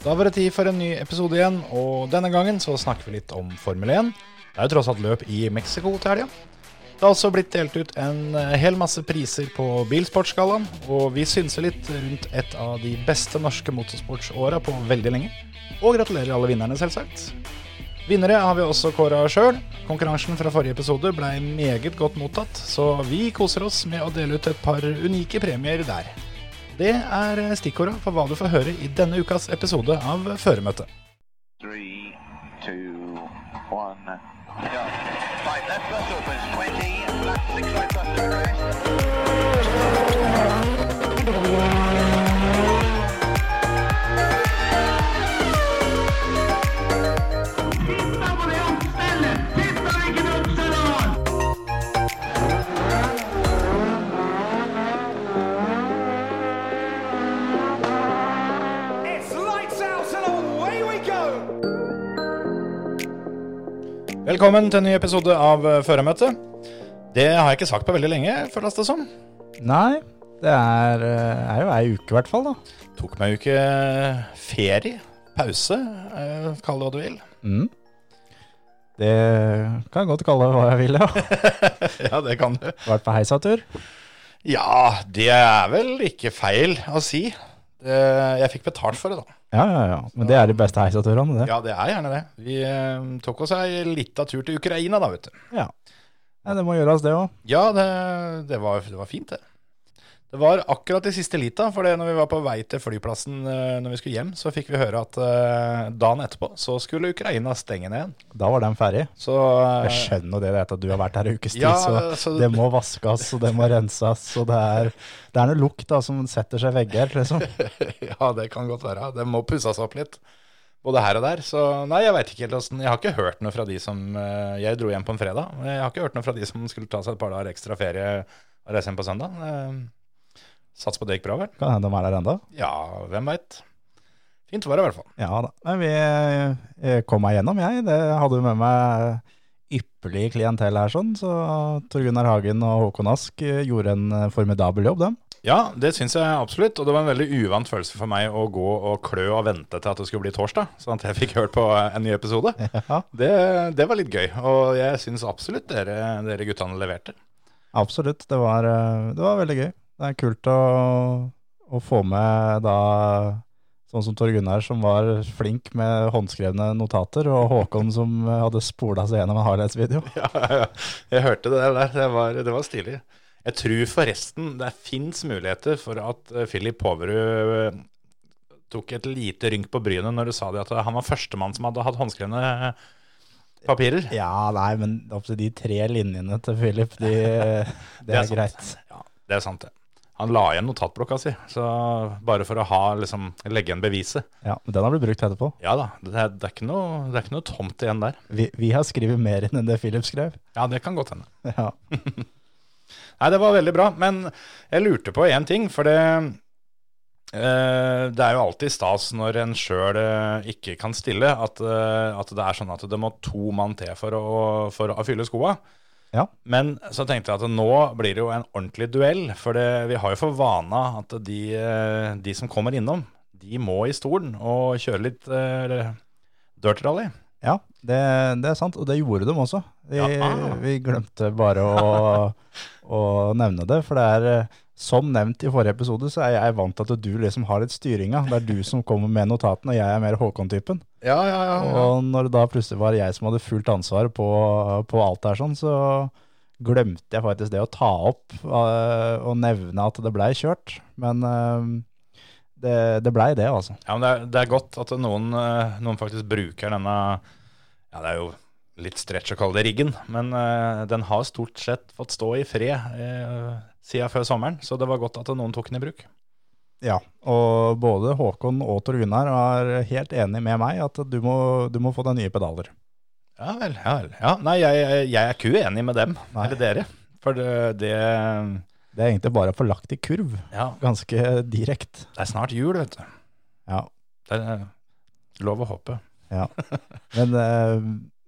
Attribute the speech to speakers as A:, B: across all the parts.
A: Da var det tid for en ny episode igjen, og denne gangen så snakker vi litt om Formel 1. Det er jo tross alt løp i Mexico til helga. Det har også blitt delt ut en eh, hel masse priser på Bilsportskallaen, og vi synser litt rundt et av de beste norske motorsportsåra på veldig lenge. Og gratulerer alle vinnerne, selvsagt. Vinnere har vi også kåra sjøl. Konkurransen fra forrige episode blei meget godt mottatt, så vi koser oss med å dele ut et par unike premier der. Det er stikkorda for hva du får høre i denne ukas episode av Føremøtet.
B: Three, two, one. Go. Right,
A: Velkommen til en ny episode av Førermøtet. Det har jeg ikke sagt på veldig lenge, føles det som.
C: Nei, det er, eh, er jo ei uke i hvert fall, da.
A: Tok meg jo ikke ferie, pause, eh, kall det hva du vil.
C: Mm. Det kan jeg godt kalle hva jeg vil, ja.
A: Ja, det kan du.
C: Vært på heisatur.
A: Ja, det er vel ikke feil å si. Det, jeg fikk betalt for det, da.
C: Ja, ja, ja. Men det er de beste heisatørene, det.
A: Ja, det er gjerne det. Vi eh, tok oss ei lita tur til Ukraina, da, vet du.
C: Ja. Nei, det må gjøres, det òg.
A: Ja, det, det, var, det var fint, det. Det var akkurat i siste lita, for når vi var på vei til flyplassen eh, når vi skulle hjem, så fikk vi høre at eh, dagen etterpå så skulle Ukraina stenge ned igjen.
C: Da var den ferdig.
A: Så eh,
C: Jeg skjønner det at du har vært her en ukes tid,
A: Ja,
C: så,
A: så-
C: det må vaskes, og det må renses, og det er, det er noe lukt da som setter seg i vegger, liksom.
A: Ja, det kan godt være. Det må pusses opp litt. Både her og der. Så nei, jeg veit ikke helt åssen Jeg har ikke hørt noe fra de som Jeg dro hjem på en fredag. Jeg har ikke hørt noe fra de som skulle ta seg et par dager ekstra ferie og reise hjem på søndag. Eh, Sats på det gikk bra, vel?
C: Kan hende de er der enda.
A: Ja, hvem veit. Fint var det i hvert fall.
C: Ja da. Men vi kom meg gjennom, jeg. Det hadde jo med meg ypperlig klientell her, sånn. Så Tor Gunnar Hagen og Håkon Ask eh, gjorde en eh, formidabel jobb, dem.
A: Ja, det syns jeg absolutt. Og det var en veldig uvant følelse for meg å gå og klø og vente til at det skulle bli torsdag, sånn at jeg fikk hørt på en ny episode.
C: Ja,
A: Det, det var litt gøy. Og jeg syns absolutt dere, dere guttene leverte.
C: absolutt. Det var, eh, det var veldig gøy. Det er kult å, å få med da sånn som Tor Gunnar, som var flink med håndskrevne notater, og Håkon som eh, hadde spola seg gjennom en highlights-video.
A: Ja, ja, jeg hørte det der. Det var, det var stilig. Jeg tror forresten det fins muligheter for at eh, Philip Poverud eh, tok et lite rynk på brynet når du sa det at han var førstemann som hadde hatt håndskrevne eh, papirer.
C: Ja, nei, men de tre linjene til Philip, de, det er
A: er
C: greit.
A: Ja, det er sant, det. Han la igjen notatblokka si, så bare for å ha, liksom, legge igjen beviset.
C: Ja, men den har blitt brukt etterpå.
A: Ja da, det er, det er, ikke, noe, det er ikke noe tomt igjen der.
C: Vi, vi har skrevet mer enn det Philip skrev.
A: Ja, det kan godt hende.
C: Ja.
A: Nei, det var veldig bra, men jeg lurte på én ting, for det eh, Det er jo alltid stas når en sjøl eh, ikke kan stille, at, eh, at det er sånn at det må to mann til for å, for å fylle skoa.
C: Ja.
A: Men så tenkte jeg at nå blir det jo en ordentlig duell, for det, vi har jo for vana at de, eh, de som kommer innom, de må i stolen og kjøre litt uh, dirt rally.
C: Ja, det, det er sant, og det gjorde de også. Vi,
A: Ja,
C: vi glemte bare å, å nevne det, for det er eh, som nevnt i forrige episode, så er jeg vant til at du liksom har litt styringa. Det er du som kommer med notatene, og jeg er mer Håkon-typen.
A: Ja, ja, ja.
C: Og når det da plutselig var jeg som hadde fullt ansvar på, på alt der sånn, så glemte jeg faktisk det å ta opp uh, og nevne at det blei kjørt. Men uh, det, det blei det, altså.
A: Ja, men det er, det er godt at noen, eh, noen faktisk bruker denne Ja, det er jo litt stretch å kalle det riggen, men den har stort sett fått stå i fred uh, siden før sommeren, så det var godt at noen tok den i bruk.
C: Ja, og både Håkon og Tor Gunnar er helt enig med meg at du må, du må få deg nye pedaler.
A: Ja vel. ja vel. Ja, nei, jeg, jeg er ikke uenig med dem,
C: Nei.
A: eller dere. For det, det
C: Det er egentlig bare forlagt i kurv,
A: Ja,
C: ganske direkte.
A: det er snart jul, vet du.
C: Ja,
A: Det er lov å håpe.
C: ja. Men eh,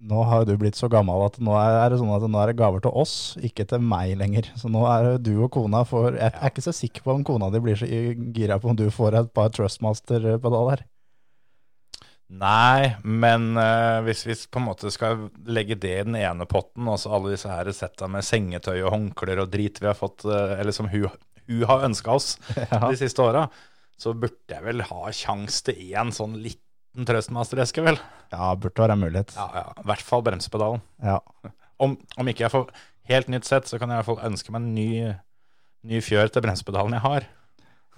C: nå har du blitt så gammel at nå er det sånn at nå er det gaver til oss, ikke til meg lenger. Så nå er det du og kona får Jeg er ikke så sikker på om kona di blir så gira på om du får et par Trustmaster-pedaler.
A: Nei, men uh, hvis vi på en måte skal legge det i den ene potten, og så alle disse her setta med sengetøy og håndklær og drit vi har fått, uh, eller som hun, hun har ønska oss de siste åra, så burde jeg vel ha kjangs til én sånn liten trøstmastereske, vel.
C: Ja, burde være mulighet.
A: Ja, ja. I hvert fall bremsepedalen.
C: Ja.
A: Om, om ikke jeg får helt nytt sett, så kan jeg i hvert fall ønske meg en ny, ny fjør til bremsepedalen jeg har.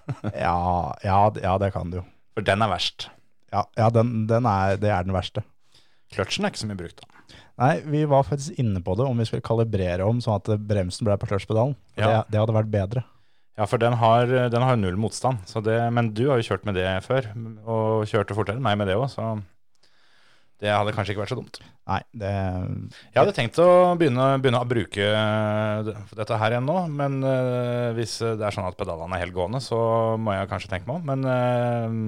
C: Ja, ja, ja, det kan du jo.
A: For den er verst.
C: Ja, ja den, den er, det er den verste.
A: Kløtsjen er ikke så mye brukt, da.
C: Nei, vi var faktisk inne på det, om vi skulle kalibrere om sånn at bremsen ble på kløtsjpedalen.
A: Ja.
C: Det, det hadde vært bedre.
A: Ja, for den har, den har null motstand. Så det, men du har jo kjørt med det før, og kjørte fortere enn meg med det òg, så det hadde kanskje ikke vært så dumt.
C: Nei, det
A: Jeg hadde tenkt å begynne, begynne å bruke dette her igjen nå, men øh, hvis det er sånn at pedalene er helt gående, så må jeg kanskje tenke meg om. Men øh,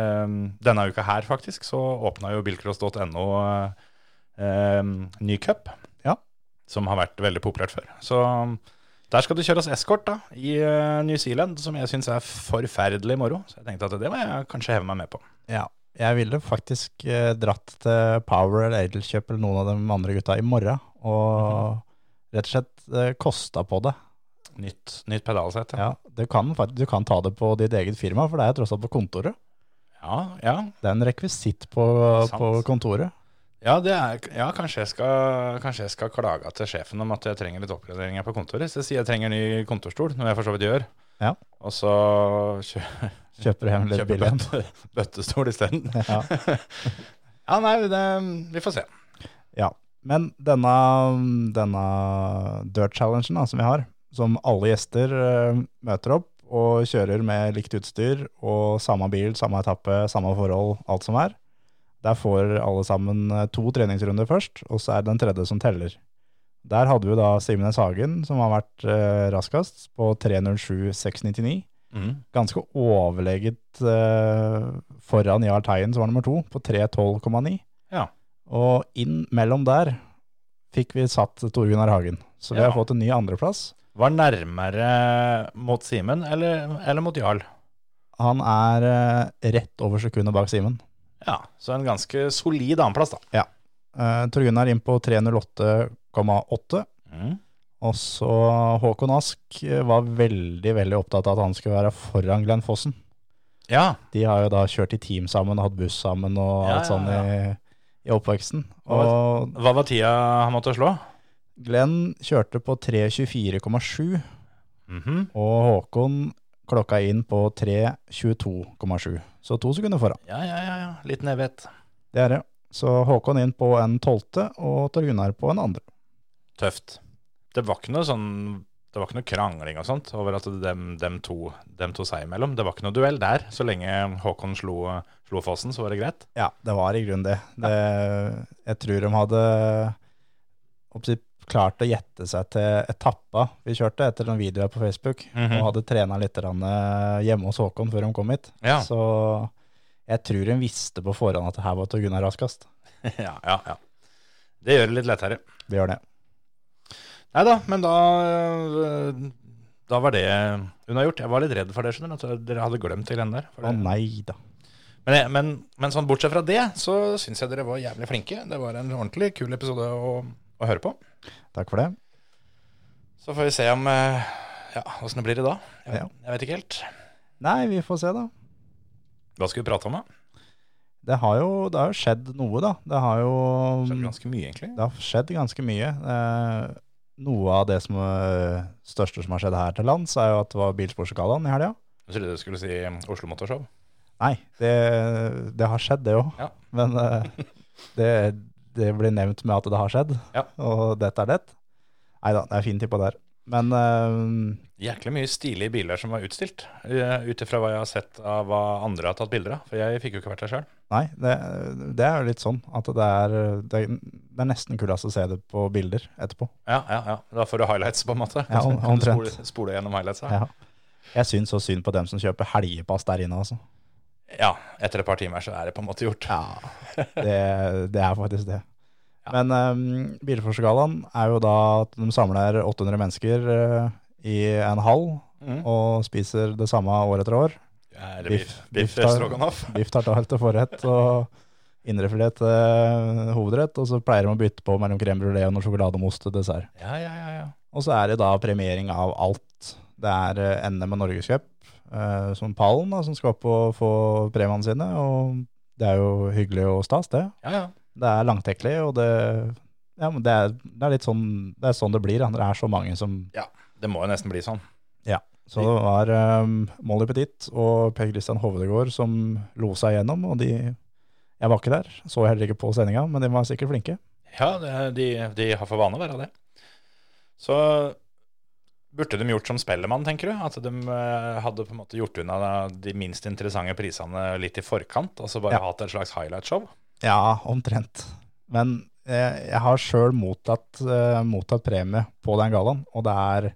A: øh, denne uka her, faktisk, så åpna jo bilcross.no ny cup,
C: Ja.
A: som har vært veldig populært før. Så der skal det kjøres eskort da, i øh, New Zealand, som jeg syns er forferdelig moro. Så jeg tenkte at det må jeg kanskje heve meg med på.
C: Ja. Jeg ville faktisk eh, dratt til Power eller Adelkjøp eller noen av de andre gutta i morgen, og rett og slett eh, kosta på det.
A: Nytt, nytt pedalsett.
C: Ja, du kan, du kan ta det på ditt eget firma, for det er tross alt på kontoret.
A: ja, ja.
C: Det er en rekvisitt på, på kontoret.
A: Ja, det er, ja kanskje, jeg skal, kanskje jeg skal klage til sjefen om at jeg trenger litt oppgraderinger på kontoret. Så jeg sier jeg trenger ny kontorstol, noe jeg for så vidt gjør.
C: Ja.
A: Og så kjø,
C: Kjøper hjem litt billig en.
A: bøtte, bøttestol isteden.
C: Ja.
A: Ja, nei, det, vi får se.
C: Ja, men denne, denne Dirt Challengen som vi har, som alle gjester eh, møter opp og kjører med likt utstyr og samme bil, samme etappe, samme forhold, alt som er. Der får alle sammen eh, to treningsrunder først, og så er det den tredje som teller. Der hadde vi da Simen S. Hagen, som har vært eh, raskest, på 3.07,699. Ganske overlegget eh, foran Jarl Teien, som var nummer to, på 3.12,9.
A: Ja.
C: Og inn mellom der fikk vi satt Tor Gunnar Hagen. Så vi
A: Ja.
C: har fått en ny andreplass.
A: Var nærmere mot Simen eller, eller mot Jarl?
C: Han er eh, rett over sekundet bak Simen.
A: Ja, så en ganske solid annenplass, da.
C: Uh, Tor Gunnar inn på 308,8.
A: Mm.
C: Og så Håkon Ask eh, var veldig, veldig opptatt av at han skulle være foran Glenn Fossen.
A: Ja,
C: De har jo da kjørt i team sammen og hatt buss sammen og
A: Ja,
C: alt
A: ja,
C: ja. i, i oppveksten.
A: Hva
C: Og
A: hva var tida han måtte slå?
C: Glenn kjørte på 3.24,7,
A: Mhm.
C: og Håkon klokka inn på 3.22,7. Så to sekunder foran.
A: Ja, ja, ja, ja. Litt nedvett.
C: Det er det. Så Håkon inn på en tolvte, og Tor Gunnar på en andre.
A: Tøft. Det var ikke noe sånn Det var ikke noe krangling og sånt over at dem, dem, to, dem to seg imellom. Det var ikke noe duell der. Så lenge Håkon slo, slo Fossen, så var det greit.
C: Ja, det var i grunnen det. det jeg tror de hadde klart å gjette seg til etappa vi kjørte etter noen videoer på Facebook,
A: Mhm.
C: og hadde trena litt eh, hjemme hos Håkon før de kom hit.
A: Ja.
C: Så jeg tror hun visste på forhånd at det her var til Gunnar raskest.
A: ja, ja, ja. Det gjør det litt lettere.
C: Det gjør det.
A: Nei da, men da øh, Da var det unnagjort. Jeg var litt redd for det, skjønner du. At dere hadde glemt til henne der.
C: Å nei da.
A: Men, men, men sånn bortsett fra det, så syns jeg dere var jævlig flinke. Det var en ordentlig kul episode å, å høre på.
C: Takk for det.
A: Så får vi se om øh, Ja, åssen det blir i dag. Jeg,
C: Ja.
A: jeg vet ikke helt.
C: Nei, vi får se, da.
A: Hva skal vi prate om, da?
C: Det har jo, det har jo skjedd noe, da. Det har jo
A: Skjedd ganske mye, egentlig.
C: Det har skjedd ganske mye. Eh, noe av det som er største som har skjedd her til lands, er jo at det var Bilsportsgallaen i helga.
A: Jeg trodde du skulle si Oslo Motorshow.
C: Nei, det, det har skjedd, det òg.
A: Ja.
C: Men eh, det, det blir nevnt med at det har skjedd,
A: Ja.
C: og dette er det. Nei da, det er fin tippa der. Men uh,
A: Jæklig mye stilige biler som var utstilt, uh, ut ifra hva jeg har sett av hva andre har tatt bilder av. For jeg fikk jo ikke vært der sjøl.
C: nei, det, det er jo litt sånn at det er, det, det er nesten kulest å se det på bilder etterpå.
A: Ja, ja, ja. Da får du highlights, på en måte.
C: Ja, om-
A: Kan du
C: omtrent.
A: spole, spole gjennom highlightsa.
C: Ja. Jeg syns så synd på dem som kjøper helgepass der inne, altså.
A: Ja, etter et par timer så er det på en måte gjort.
C: Ja, det, det er faktisk det. Men um, Bilforskalaen er jo da at de samler 800 mennesker uh, i en hall
A: Mm.
C: og spiser det samme år etter år.
A: Ja, eller
C: Biff-
A: biff, biff, stroganoff?
C: Biff tartar til forrett og indrefilet til hovedrett, og så pleier de å bytte på mellom crème brulé og noe sjokolademost til dessert.
A: Ja, ja, ja. ja.
C: Og så er det da premiering av alt. Det er uh, NM og Norgescup uh, som pallen da, som skal opp og få premiene sine, og det er jo hyggelig og stas, det.
A: ja, ja.
C: Det er langtekkelig, og det, ja, det, er, det er litt sånn det er sånn det blir. Da. Det er så mange som Ja,
A: Det må jo nesten bli sånn. Ja.
C: Så det var um, Molly Petit og Per Christian Hovedegård som lo seg gjennom, og de Jeg var ikke der, så heller ikke på sendinga, men de var sikkert flinke.
A: Ja, de, de har for vane å være det. Så burde de gjort som Spellemann, tenker du? At de eh, hadde på en måte gjort unna de minst interessante prisene litt i forkant, og så bare
C: Ja.
A: hatt et slags highlight-show?
C: Ja, omtrent. Men jeg, jeg har sjøl mottatt, eh, mottatt premie på den gallaen, og det er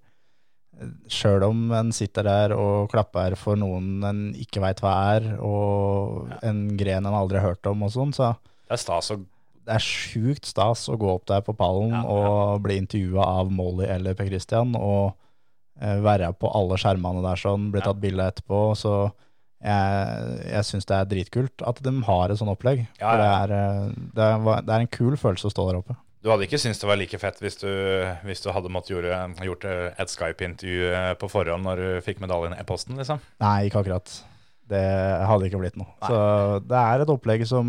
C: Sjøl om en sitter der og klapper for noen en ikke veit hva er, og en gren en aldri har hørt om og sånn, så
A: Det er stas å
C: det er sjukt stas å gå opp der på pallen
A: Ja, ja.
C: og bli intervjua av Molly eller Per Christian, og eh, være på alle skjermene der sånn, bli
A: Ja.
C: tatt bilde etterpå. Så jeg, jeg syns det er dritkult at de har et sånt opplegg.
A: Ja,
C: For det er, eh, det, er, det er en kul følelse å stå der oppe.
A: Du hadde ikke syntes det var like fett hvis du, hvis du hadde måttet gjøre, gjort et Skype-intervju eh, på forhånd når du fikk medaljen i posten, liksom?
C: Nei, ikke akkurat. Det hadde ikke blitt noe. Så det er et opplegg som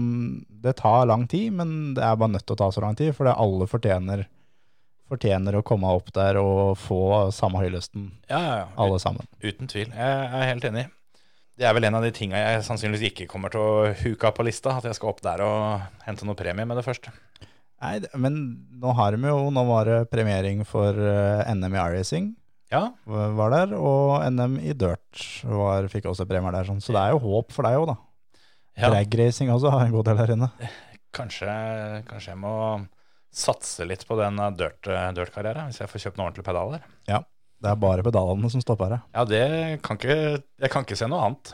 C: Det tar lang tid, men det er bare nødt til å ta så lang tid, for det alle fortjener, fortjener å komme opp der og få samme høylysten,
A: Ja, ja, ja.
C: alle sammen.
A: Uten tvil. Jeg er helt enig. Det er vel en av de tinga jeg sannsynligvis ikke kommer til å huke av på lista. At jeg skal opp der og hente noe premie med det første.
C: Nei, men nå har de jo Nå var det premiering for eh, NM i iRacing
A: Ja,
C: var der, og NM i dirt var, fikk også premier der. Sånn. Så det er jo håp for deg òg, da.
A: ja.
C: Dragracing også har en god del der inne.
A: Kanskje, kanskje jeg må satse litt på den eh, dirt- dirt-karrieren, hvis jeg får kjøpt noen ordentlige pedaler.
C: Det er bare pedalene som stopper her.
A: Ja, det kan ikke Jeg kan ikke se noe annet.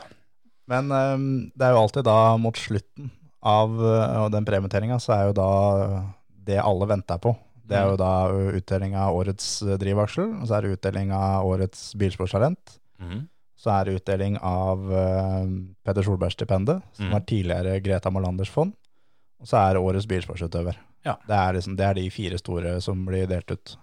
C: Men um, det er jo alltid da mot slutten av uh, den premieteringa, så er jo da det alle venter på. Det er jo da utdeling av årets eh, drivaksel, og så er det utdeling av årets bilsportstalent.
A: Mm.
C: Så er det utdeling av uh, Peder Solberg-stipendet, som
A: mm.
C: var tidligere Greta Molanders fond. Og så er det årets bilsportsutøver.
A: Ja.
C: Det, er liksom, det er de fire store som blir delt ut.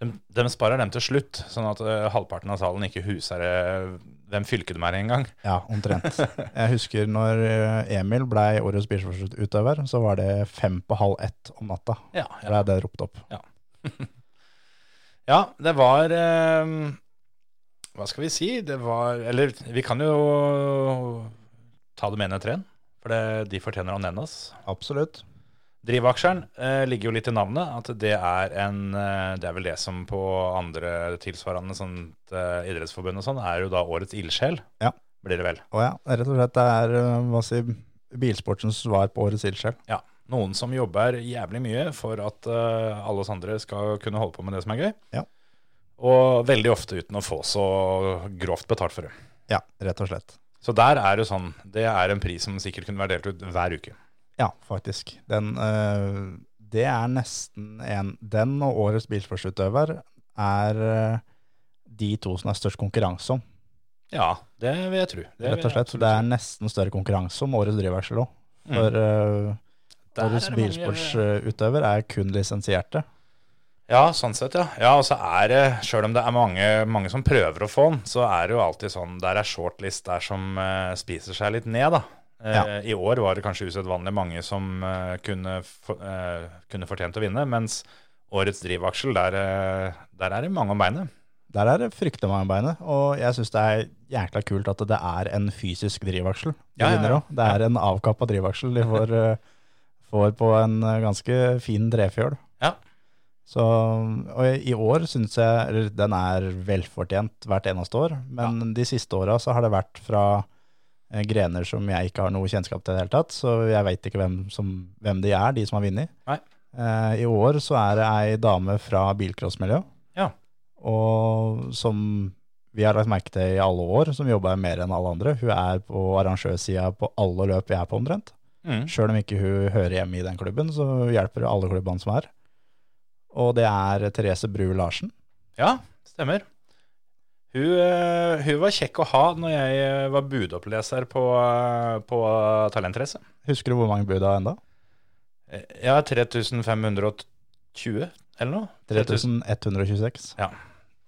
A: De, de sparer dem til slutt, sånn at uh, halvparten av salen ikke huser uh, hvem fylket de er i engang.
C: Ja, omtrent. Jeg husker når eh, Emil blei årets bilsportsutøver, så var det fem på halv ett om natta.
A: Ja, ja.
C: er det ropt opp.
A: ja, det var eh, Hva skal vi si? Det var Eller vi kan jo ta det med etter en, for det, de fortjener å nevnes.
C: Absolutt.
A: Drivaksjeren eh, ligger jo litt i navnet, at det er en eh, Det er vel det som på andre tilsvarende sånt eh, idrettsforbund og sånn, er jo da årets ildsjel.
C: Ja.
A: Blir det vel.
C: Å ja, rett og slett det er eh, hva si, bilsportens svar på årets ildsjel.
A: Ja. Noen som jobber jævlig mye for at eh, alle oss andre skal kunne holde på med det som er gøy.
C: Ja.
A: Og veldig ofte uten å få så grovt betalt for det.
C: Ja, rett og slett.
A: Så der er det sånn, det er en pris som sikkert kunne vært delt ut hver uke.
C: Ja, faktisk. Den, uh, det er nesten en Den og årets bilsportsutøver er uh, de to som er størst konkurranse om.
A: Ja, det vil jeg tro. Det
C: Rett og slett. Det er nesten større konkurranse om årets drivaksel òg.
A: Mm.
C: For
A: Der
C: årets
A: er
C: bilsportsutøver er kun lisensierte.
A: Ja, sånn sett, ja. Ja, og så er det, sjøl om det er mange, mange som prøver å få den, så er det jo alltid sånn Der er shortlist der som uh, spiser seg litt ned, da. Eh,
C: Ja.
A: I år var det kanskje usedvanlig mange som eh, kunne, eh, kunne fortjent å vinne, mens årets drivaksel, der, eh, der er det mange om beinet.
C: Der er det fryktelig mange om beinet, og jeg syns det er jækla kult at det er en fysisk drivaksel
A: Ja, ja.
C: Det er en avkappa drivaksel de får, eh, får på en eh, ganske fin drefjøl.
A: Ja.
C: Så, og i- år syns jeg den er velfortjent hvert eneste år, men de siste åra så har det vært fra eh, grener som jeg ikke har noe kjennskap til i det hele tatt, så jeg veit ikke hvem, som, hvem de er, de som har vunnet. Eh, I år så er det ei dame fra bilcrossmiljøet
A: Ja.
C: og som vi har lagt merke til i alle år, som jobber mer enn alle andre. Hun er på arrangørsida på alle løp vi er på omtrent.
A: Mm.
C: Sjøl om ikke hun hører hjemme i den klubben, så hjelper hun alle klubbene som er. Og det er Therese Bru Larsen.
A: Ja, stemmer. Hun, eh, hun var kjekk å ha når jeg eh, var budoppleser på, eh, på Talentrace.
C: Husker du hvor mange bud det er?
A: Eh, Ja, 3520 eller noe.
C: 3126.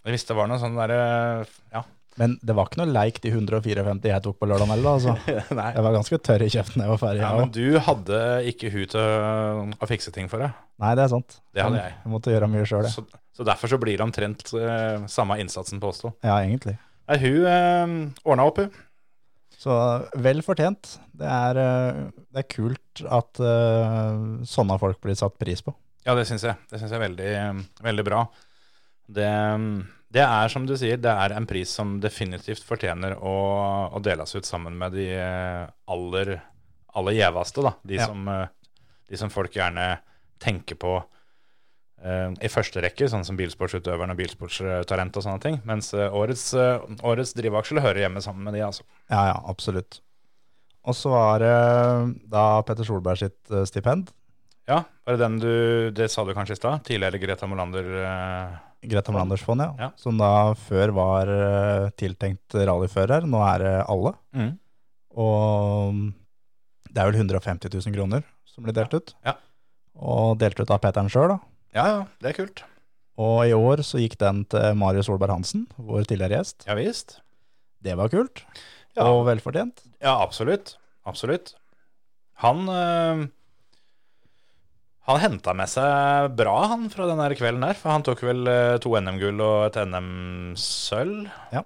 A: Jeg visste det var noe sånn derre Ja.
C: Men det var ikke noe leik de 154 jeg tok på lørdag heller, altså. Jeg var ganske tørr i kjeften da jeg var ferdig.
A: Ja, men du hadde ikke hun til å, fikse ting for deg.
C: Nei, det er sant.
A: Det hadde jeg.
C: Jeg måtte gjøre mye sjøl, jeg.
A: Så, så derfor så blir det omtrent uh, samme innsatsen på oss.
C: Ja, egentlig.
A: Nei, hun uh, ordna opp, hun.
C: Så vel fortjent. Det er, eh, det er kult at uh, sånne folk blir satt pris på.
A: Ja, det syns jeg. Det syns jeg er veldig, veldig bra. Det, det er som du sier, det er en pris som definitivt fortjener å, å deles ut sammen med de eh, aller, aller gjeveste, da. De,
C: Ja.
A: som, eh, de som folk gjerne tenker på uh, i første rekke, sånn som bilsportsutøverne og bilsportstalent og sånne ting. Mens årets, årets drivaksel hører hjemme sammen med de, altså.
C: Ja, ja, absolutt. Og så var det da Petter Solberg sitt stipend.
A: Ja, var det den du Det sa du kanskje i stad? Tidligere Greta Molander eh,
C: Greta Molanders fond, ja.
A: Ja.
C: Som da før var eh, tiltenkt rallyfører. Nå er det alle.
A: mm.
C: Og det er vel 150 000 kroner som blir delt ut.
A: Ja.
C: Og delt ut av Petteren sjøl, da.
A: Ja, ja, det er kult.
C: Og i år så gikk den til Marius Solberg Hansen, vår tidligere gjest.
A: Ja visst.
C: Det var kult.
A: Ja.
C: Og velfortjent.
A: Ja, absolutt. Absolutt. Han øh, Han henta med seg bra, han, fra den der kvelden der. For han tok vel øh, to NM-gull og et NM-sølv.
C: Ja.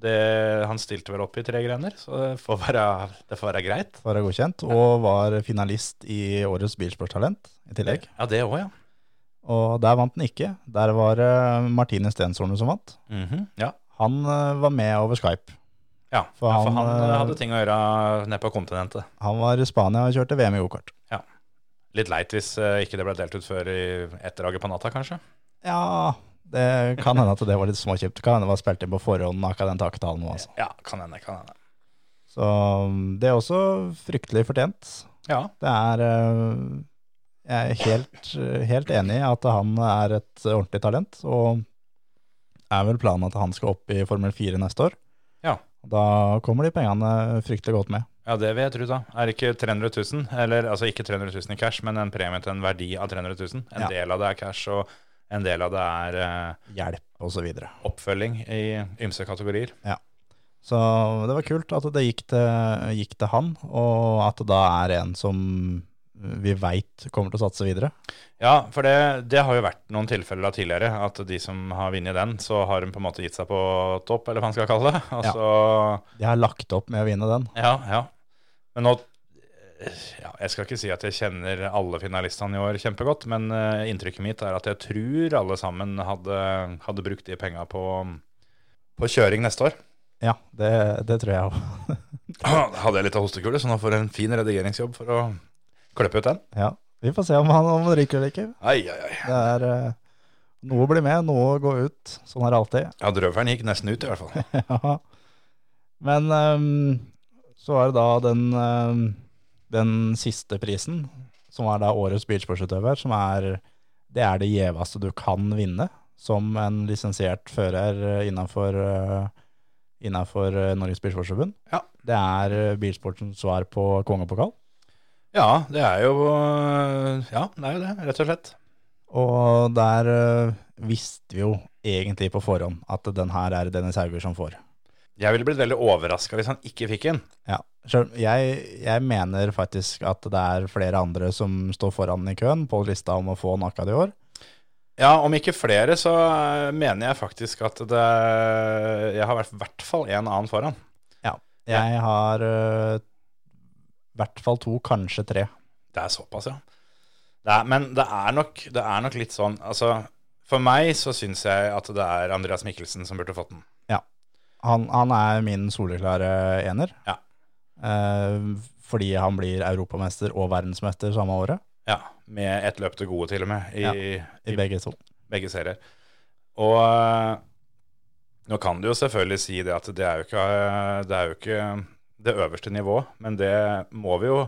A: Det, han stilte vel opp i tre grener, så det får være, det får være greit.
C: Får være godkjent. Og var finalist i årets Bilsportstalent i tillegg.
A: Ja, det òg, ja.
C: Og der vant han ikke. Der var det Martine Stenshorne som vant.
A: Mhm, ja.
C: Han eh, var med over Skype.
A: Ja,
C: For
A: ja, for
C: han,
A: han, hadde ting å gjøre nede på kontinentet.
C: Han var i Spania og kjørte VM i gokart.
A: Litt leit hvis øh, ikke det ble delt ut før i etterdraget på natta, kanskje.
C: Ja, det kan hende at det var litt småkjipt. Kan hende det var spilt inn på forhånd akkurat den takketalen nå, altså.
A: Ja, kan hende, kan hende.
C: Så um, det er også fryktelig fortjent.
A: Ja,
C: Det er øh, Jeg er helt, helt enig i at han er et ordentlig talent, og er vel planen at han skal opp i Formel 4 neste år.
A: Ja.
C: Da kommer de pengene fryktelig godt med.
A: Ja, det vil jeg tro, da. Er det ikke 300 000? Eller altså ikke 300 000 i cash, men en premie til en verdi av 300 000. En
C: Ja.
A: del av det er cash, og en del av det er eh,
C: Hjelp osv.
A: oppfølging i ymse kategorier.
C: Så det var kult at det gikk til, gikk til han, og at det da er en som vi veit kommer til å satse videre.
A: Ja, for det, det har jo vært noen tilfeller av tidligere, at de som har vunnet den, så har de på en måte gitt seg på topp, eller hva man skal kalle det. Og
C: Ja.
A: så,
C: De har lagt opp med å vinne den.
A: ja, ja. Men nå ja, Jeg skal ikke si at jeg kjenner alle finalistene i år kjempegodt, men eh, inntrykket mitt er at jeg tror alle sammen hadde, hadde brukt de penga på, på kjøring neste år.
C: Ja, det, det tror jeg òg.
A: Hadde jeg litt av hostekule, så nå får jeg en fin redigeringsjobb for å klippe ut den.
C: Ja, vi får se om han, om han ryker eller ikke.
A: Ai, ai, ai.
C: Det er eh, Noe blir med, noe går ut. Sånn er det alltid.
A: Ja, drøvelen gikk nesten ut, i hvert fall.
C: Ja. Men ehm, så er det da den, ehm, den siste prisen, som er da årets bilsportsutøver, som er det er det gjeveste du kan vinne som en lisensiert fører innenfor, innenfor eh, Norges Bilsportsforbund.
A: Ja.
C: Det er eh, bilsportens svar på kongepokal.
A: Ja, det er jo Ja, det er jo det, rett og slett.
C: Og der eh, visste vi jo egentlig på forhånd at den her er Dennis Hauger som får.
A: Jeg ville blitt veldig overraska hvis han ikke fikk den.
C: Ja, jeg, jeg mener faktisk at det er flere andre som står foran i køen på lista om å få Nakad i år.
A: Ja, om ikke flere, så eh, mener jeg faktisk at det Jeg har vært i hvert fall en annen foran.
C: Jeg har eh, i hvert fall to, kanskje tre.
A: Det er såpass, ja. Det er, men det er, nok, det er nok litt sånn Altså, for meg så syns jeg at det er Andreas Mikkelsen som burde fått den.
C: Han, han er min soleklare ener.
A: Ja.
C: Eh, fordi han blir europamester og verdensmester samme året
A: Ja, Med ett løp til gode, til og med, i,
C: Ja,
A: i,
C: i begge to.
A: begge serier. Og eh, nå kan du jo selvfølgelig si det at det er jo ikke det, er jo ikke det øverste nivået, men det må vi jo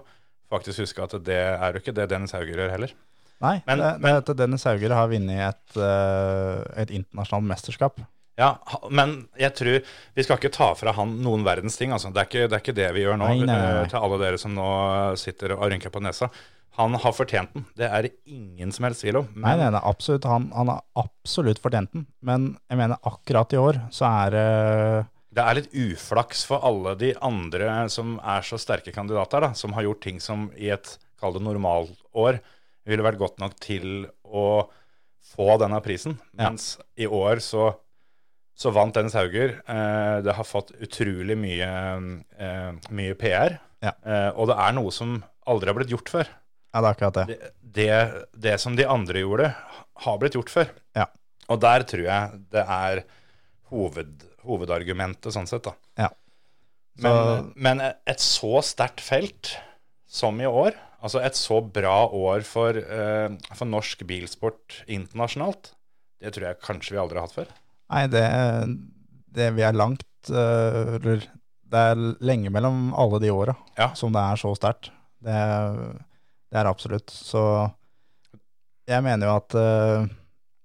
A: faktisk huske at det er jo ikke det Dennis Hauger gjør heller.
C: Nei,
A: Men-
C: det, det er at Dennis Hauger har vunnet et, eh, et internasjonalt mesterskap.
A: Ja, men jeg tror Vi skal ikke ta fra han noen verdens ting. Altså. Det, er ikke, det er ikke det vi gjør nå.
C: Nei, nei, nei, nei.
A: eh, Til alle dere som nå sitter og rynker på nesa. Han har fortjent den. Det er ingen som helst tvil om.
C: Nei, nei, nei, absolutt. Han, han har absolutt fortjent den. Men jeg mener akkurat i år så er det
A: Det er litt uflaks for alle de andre som er så sterke kandidater, da, som har gjort ting som i et kall det normalår ville vært godt nok til å få denne prisen.
C: Ja.
A: Mens i år så, så vant Dennis Hauger. Eh, det har fått utrolig mye, eh, mye PR.
C: Ja.
A: Eh, og det er noe som aldri har blitt gjort før.
C: Ja, det er akkurat det.
A: Det, det, det som de andre gjorde, har blitt gjort før.
C: Ja.
A: Og der tror jeg det er hoved, hovedargumentet, sånn sett. da.
C: Ja.
A: Men,
C: Så-
A: men et så sterkt felt som i år, altså et så bra år for, uh, for norsk bilsport internasjonalt, det tror jeg kanskje vi aldri har hatt før.
C: Nei, det, det vi er langt uh, det er lenge mellom alle de åra
A: Ja.
C: som det er så sterkt. Det, det er absolutt. Så jeg mener jo at eh,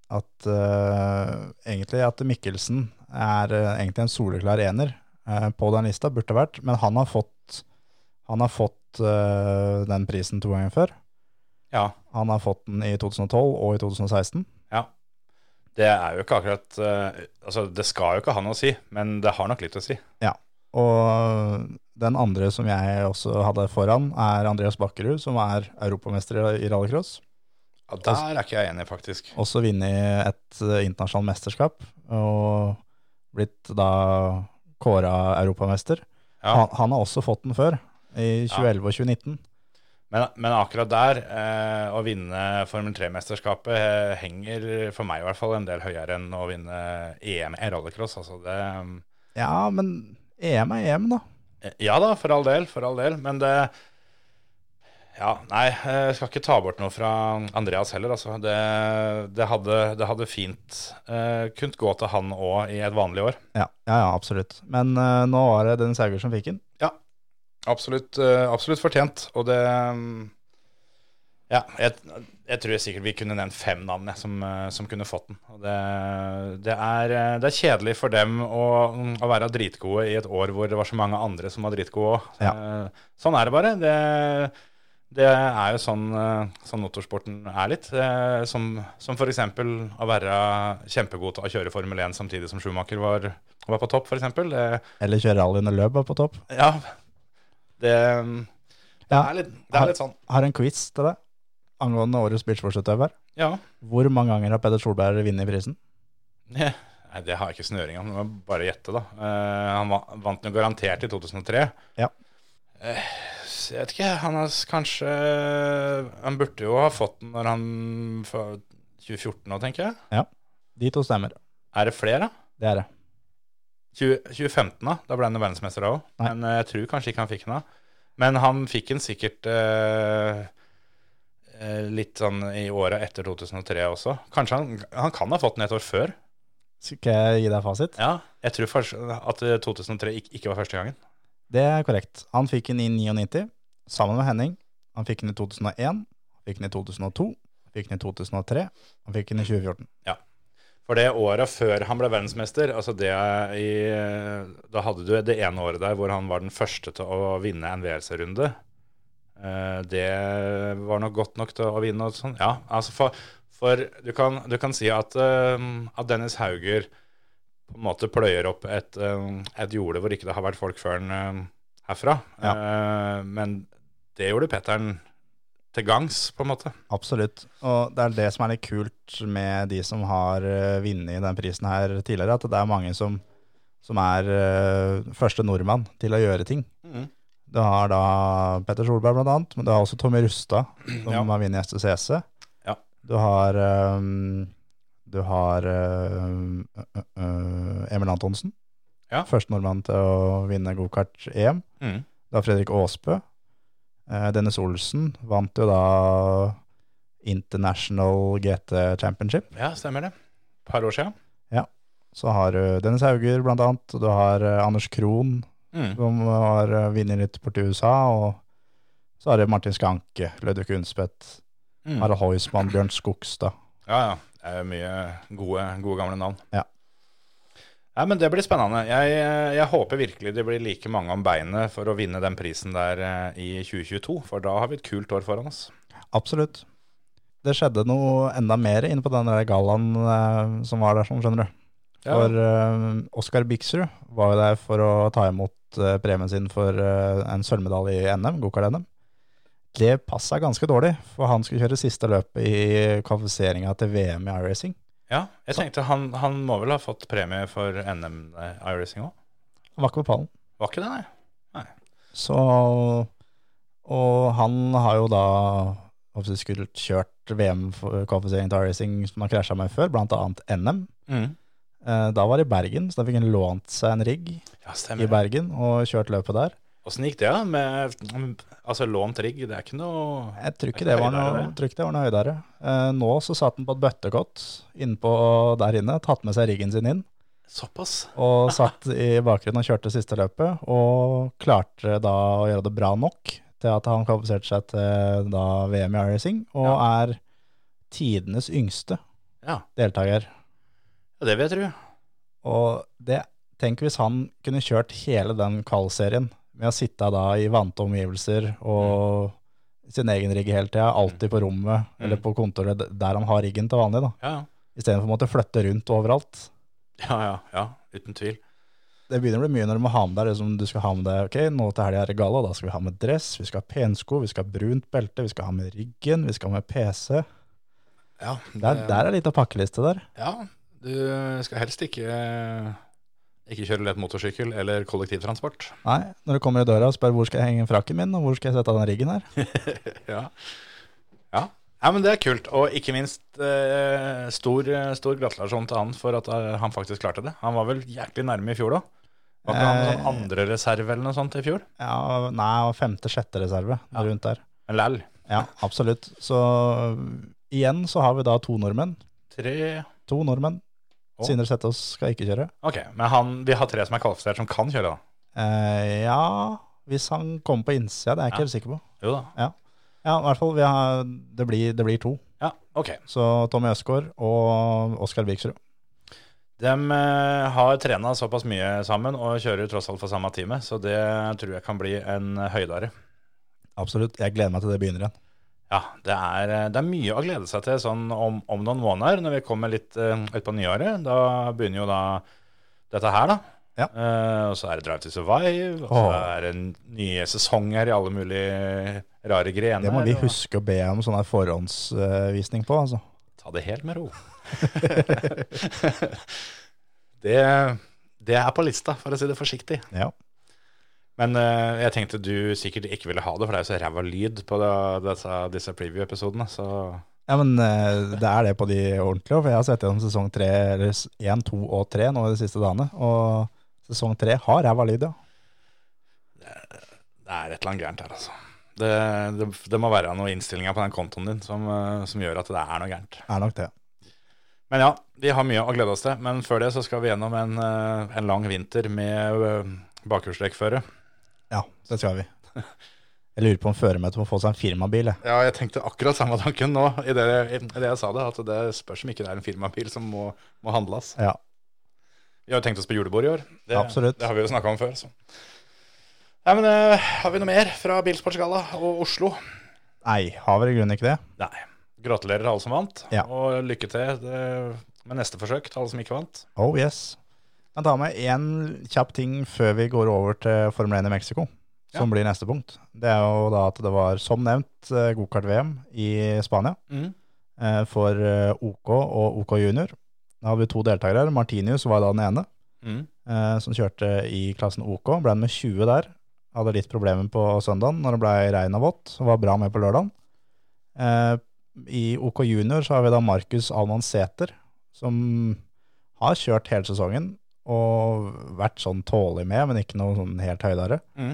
C: at uh, egentlig at Mikkelsen er eh, egentlig en soleklar ener eh, på den lista, burde vært. Men han har fått, han har fått eh, den prisen to ganger før.
A: Ja,
C: Han har fått den i 2012 og i 2016.
A: ja. Det er jo ikke akkurat Altså, det skal jo ikke ha noe å si, men det har nok litt å si.
C: Ja, og den andre som jeg også hadde foran, er Andreas Bakkerud, som er europamester i rallycross.
A: Ja, der er ikke jeg enig, faktisk.
C: Også vunnet et internasjonalt mesterskap, og blitt da kåra europamester.
A: Ja.
C: Han, han har også fått den før, i 2011 og 2019.
A: Men, men akkurat der, eh, å vinne Formel 3-mesterskapet eh, henger for meg i hvert fall en del høyere enn å vinne EM i rallycross. Altså det,
C: Ja, men EM er EM, da.
A: eh, ja da, for all del, for all del. Men det Ja, nei, jeg skal ikke ta bort noe fra Andreas heller, altså. Det, det, hadde, det hadde fint uh, kunnet gå til han òg i et vanlig år.
C: Ja, ja, ja absolutt. Men uh, nå var det Dennis Hauger som fikk den.
A: Ja, absolutt, uh, absolutt fortjent. Og det um, Ja, jeg, jeg tror sikkert vi kunne nevnt fem navn som, som kunne fått den. Og det, det, er, det er kjedelig for dem å, å være dritgode i et år hvor det var så mange andre som var dritgode òg.
C: Ja.
A: Sånn er det bare. Det, det er jo sånn, eh, sånn motorsporten er litt. Eh, Som, som f.eks. å være kjempegod til å kjøre Formel 1 samtidig som Schumacher var, var på topp, f.eks. Det,
C: Eller kjøre rally under løp var på topp.
A: ja, det, det,
C: Ja.
A: er litt, det er litt sånn.
C: Har en quiz til deg angående årets bilsportsutøver.
A: Ja.
C: Hvor mange ganger har Peder Solberg vunnet prisen?
A: Nei, det har jeg ikke snøring om. Det bare gjette, da. Uh, han vant jo garantert i 2003.
C: Ja.
A: Så jeg vet ikke, han har kanskje Han burde jo ha fått den når han for 2014 nå, tenker jeg. Ja.
C: De to stemmer.
A: Er det flere, da?
C: Det er det.
A: 20, 2015, da? Da ble han jo verdensmester da òg. Men eh, jeg tror kanskje ikke han fikk den da. Men han fikk den sikkert eh, eh, litt sånn i åra etter 2003 også. Kanskje han, han kan ha fått den et år før.
C: Skal jeg gi deg fasit?
A: Ja, jeg tror at eh, 2003 ikke, ikke var første gangen.
C: Det er korrekt. Han fikk den i 99, sammen med Henning. Han fikk den i 2001, han fikk den i 2002, han fikk den i 2003, han fikk den i 2014. Ja.
A: For det året før han ble verdensmester, altså det i, da hadde du det ene året der hvor han var den første til å vinne en WRC-runde. Eh, Det var nok godt nok til å vinne og sånn. Ja, altså for, for du, kan, du kan si at, eh, at Dennis Hauger på en måte pløyer opp et, eh, et jorde hvor ikke det har vært folk før han herfra. Ja. Men det gjorde Petteren til gangs, på en måte.
C: Absolutt. Og det er det som er litt kult med de som har uh, vunnet den prisen her tidligere, at det er mange som, som er uh, første nordmann til å gjøre ting. Du har da Petter Solberg annet, men du har også Tommy Rustad, som
A: Ja.
C: har vunnet STCC.
A: Ja.
C: Du har, um, du har uh, uh, Emil Antonsen,
A: Ja.
C: første nordmann til å vinne gokart-EM.
A: Mm.
C: Du har Fredrik Aasbø. Eh, Dennis Olsen vant jo da International GT Championship.
A: Ja, stemmer det. Et par år siden.
C: Så har du Dennis Hauger blant annet, og du har eh, Anders Krohn,
A: Mm.
C: som har eh, vunnet litt til USA, og så har du Martin Skanke, Ludvig Unspeth,
A: Mm.
C: Harald Heusmann, Bjørn Skogstad.
A: Ja, ja. Det er mye gode, gode gamle navn.
C: Ja.
A: Nei, men Det blir spennende. Jeg, jeg håper virkelig det blir like mange om beinet for å vinne den prisen der eh, i 2022, for da har vi et kult år foran oss.
C: Absolutt. Det skjedde noe enda mer inne på den gallaen eh, som var der, sånn, skjønner du. For uh, Oskar Biksrud var jo der for å ta imot uh, premien sin for uh, en sølvmedalje i NM, gokart-NM. Det passa ganske dårlig, for han skulle kjøre siste løpet i kvalifiseringa til VM i iRacing.
A: Ja, jeg tenkte han, han må vel ha fått premie for NM eh, iRacing òg?
C: Han var ikke på pallen.
A: Var ikke det, nei?
C: Så Og han har jo da skulle kjørt VM-kvalifisering til iRacing som han krasja med før, annet NM.
A: Mm.
C: Eh, Da var det i Bergen, så da fikk han lånt seg en rigg
A: Ja,
C: i. Bergen og kjørt løpet der.
A: Åssen gikk det, da? Med altså, lånt rigg? Det er ikke noe
C: Jeg tror ikke det
A: det
C: var noe, tror ikke det var noe høydere. Eh, nå så satt han på et bøttekott innpå der inne, tatt med seg riggen sin inn,
A: Såpass?
C: og satt i bakgrunnen og kjørte siste løpet, og klarte da å gjøre det bra nok til at han kvalifiserte seg til da VM i iRacing, og er tidenes yngste
A: Ja,
C: deltaker.
A: ja det vil jeg tro.
C: Og det, tenk hvis han kunne kjørt hele den kvalserien med å sitte da i vante omgivelser og sin egen rigg hele tida, alltid på rommet eller på kontoret der han har riggen til vanlig, da.
A: Ja, ja.
C: Istedenfor å måtte flytte rundt overalt.
A: Ja, ja, ja, uten tvil.
C: Det begynner å bli mye når du må ha med deg liksom, du skal ha med deg, ok, nå til helga er det galla, da skal vi ha med dress, vi skal ha pensko, vi skal ha brunt belte, vi skal ha med riggen, vi skal ha med PC.
A: Ja,
C: Der, der er litt av pakkeliste der.
A: ja, du skal helst ikke ikke kjøre lett motorsykkel eller kollektivtransport.
C: Nei, når du kommer i døra og spør hvor skal jeg henge frakken min, og hvor skal jeg sette den riggen her?
A: Ja. ja. Ja, men det er kult. Og ikke minst eh, stor, stor gratulasjon til han for at eh, han faktisk klarte det. Han var vel jæklig nærme i fjor da. Var ikke han
C: Eh,
A: sånn andre reserve eller noe sånt i fjor?
C: Ja, nei, femte-sjette reserve
A: Ja.
C: rundt der.
A: Men lell.
C: Ja, absolutt. Så igjen så har vi da to nordmenn.
A: Tre
C: To nordmenn.
A: Å.
C: Sindre Setås skal ikke kjøre.
A: Ok, men han, vi har tre som er kvalifisert som kan kjøre, da.
C: Eh, ja, hvis han kommer på innsida, det er jeg ikke
A: Ja.
C: helt sikker på.
A: Jo da.
C: Ja, ja i hvert fall. Vi har, det, blir, det blir to.
A: Ja, ok.
C: Så Tommy Østgaard og Oskar Biksrud.
A: De eh, har trena såpass mye sammen og kjører tross alt for samme time, så det tror jeg kan bli en høydare.
C: Absolutt. Jeg gleder meg til det begynner igjen.
A: Ja, det er, eh, det er mye å glede seg til sånn om, om noen måneder, når vi kommer litt uh, utpå nyåret. Da begynner jo da dette her, da.
C: Ja.
A: Uh, og så er det Drive to Survive, og så er det nye sesonger i alle mulige rare grener.
C: Det må vi
A: og-
C: huske å be om sånn her forhåndsvisning på. altså.
A: Ta det helt med ro. det, det er på lista, for å si det forsiktig.
C: Ja.
A: Men uh, jeg tenkte du sikkert ikke ville ha det, for det er jo så ræva lyd på det, disse, disse preview-episodene. Så
C: Ja, men eh, det er det på de ordentlige, for jeg har sett gjennom sesong tre, eller én, to og tre nå de siste dagene, og sesong tre har ræva lyd, ja.
A: det er et eller annet gærent her, altså. Det, det, det må være noen innstillinger på den kontoen din som, eh, som gjør at det er noe gærent.
C: Er nok det.
A: Men ja, vi har mye å glede oss til. Men før det så skal vi gjennom en, en lang vinter med bakhjulstrekkføre.
C: Ja, det skal vi. Jeg lurer på om føremøtet må få seg en firmabil, jeg.
A: Ja, jeg tenkte akkurat samme tanken nå i det, i det jeg sa det, at det spørs om ikke det er en firmabil som må, må handles.
C: Ja.
A: Vi har jo tenkt oss på julebord i år. Det,
C: Absolutt.
A: Det har vi jo snakka om før. Så. Nei, men uh, Har vi noe mer fra Bilsportsgalla og Oslo?
C: Nei, har vel i grunnen ikke det.
A: Nei. Gratulerer alle som vant,
C: Ja.
A: og lykke til det, med neste forsøk til alle som ikke vant.
C: Oh yes. Jeg kan ta med én kjapp ting før vi går over til Formel 1 i Mexico, som
A: Ja.
C: blir neste punkt. Det er jo da at det var, som nevnt, eh, gokart-VM i Spania mm. for eh, OK og OK junior. Da hadde vi to deltakere. Martinius var da den ene,
A: Mm.
C: eh, som kjørte i klassen OK. Ble med 20 der. Hadde litt problemer på søndagen når det ble regn og vått. Var bra med på lørdagen. Eh, I OK junior så har vi da Markus Alman Sæter, som har kjørt hele sesongen og vært sånn tålig med, men ikke noe sånn helt høydere.
A: Mm.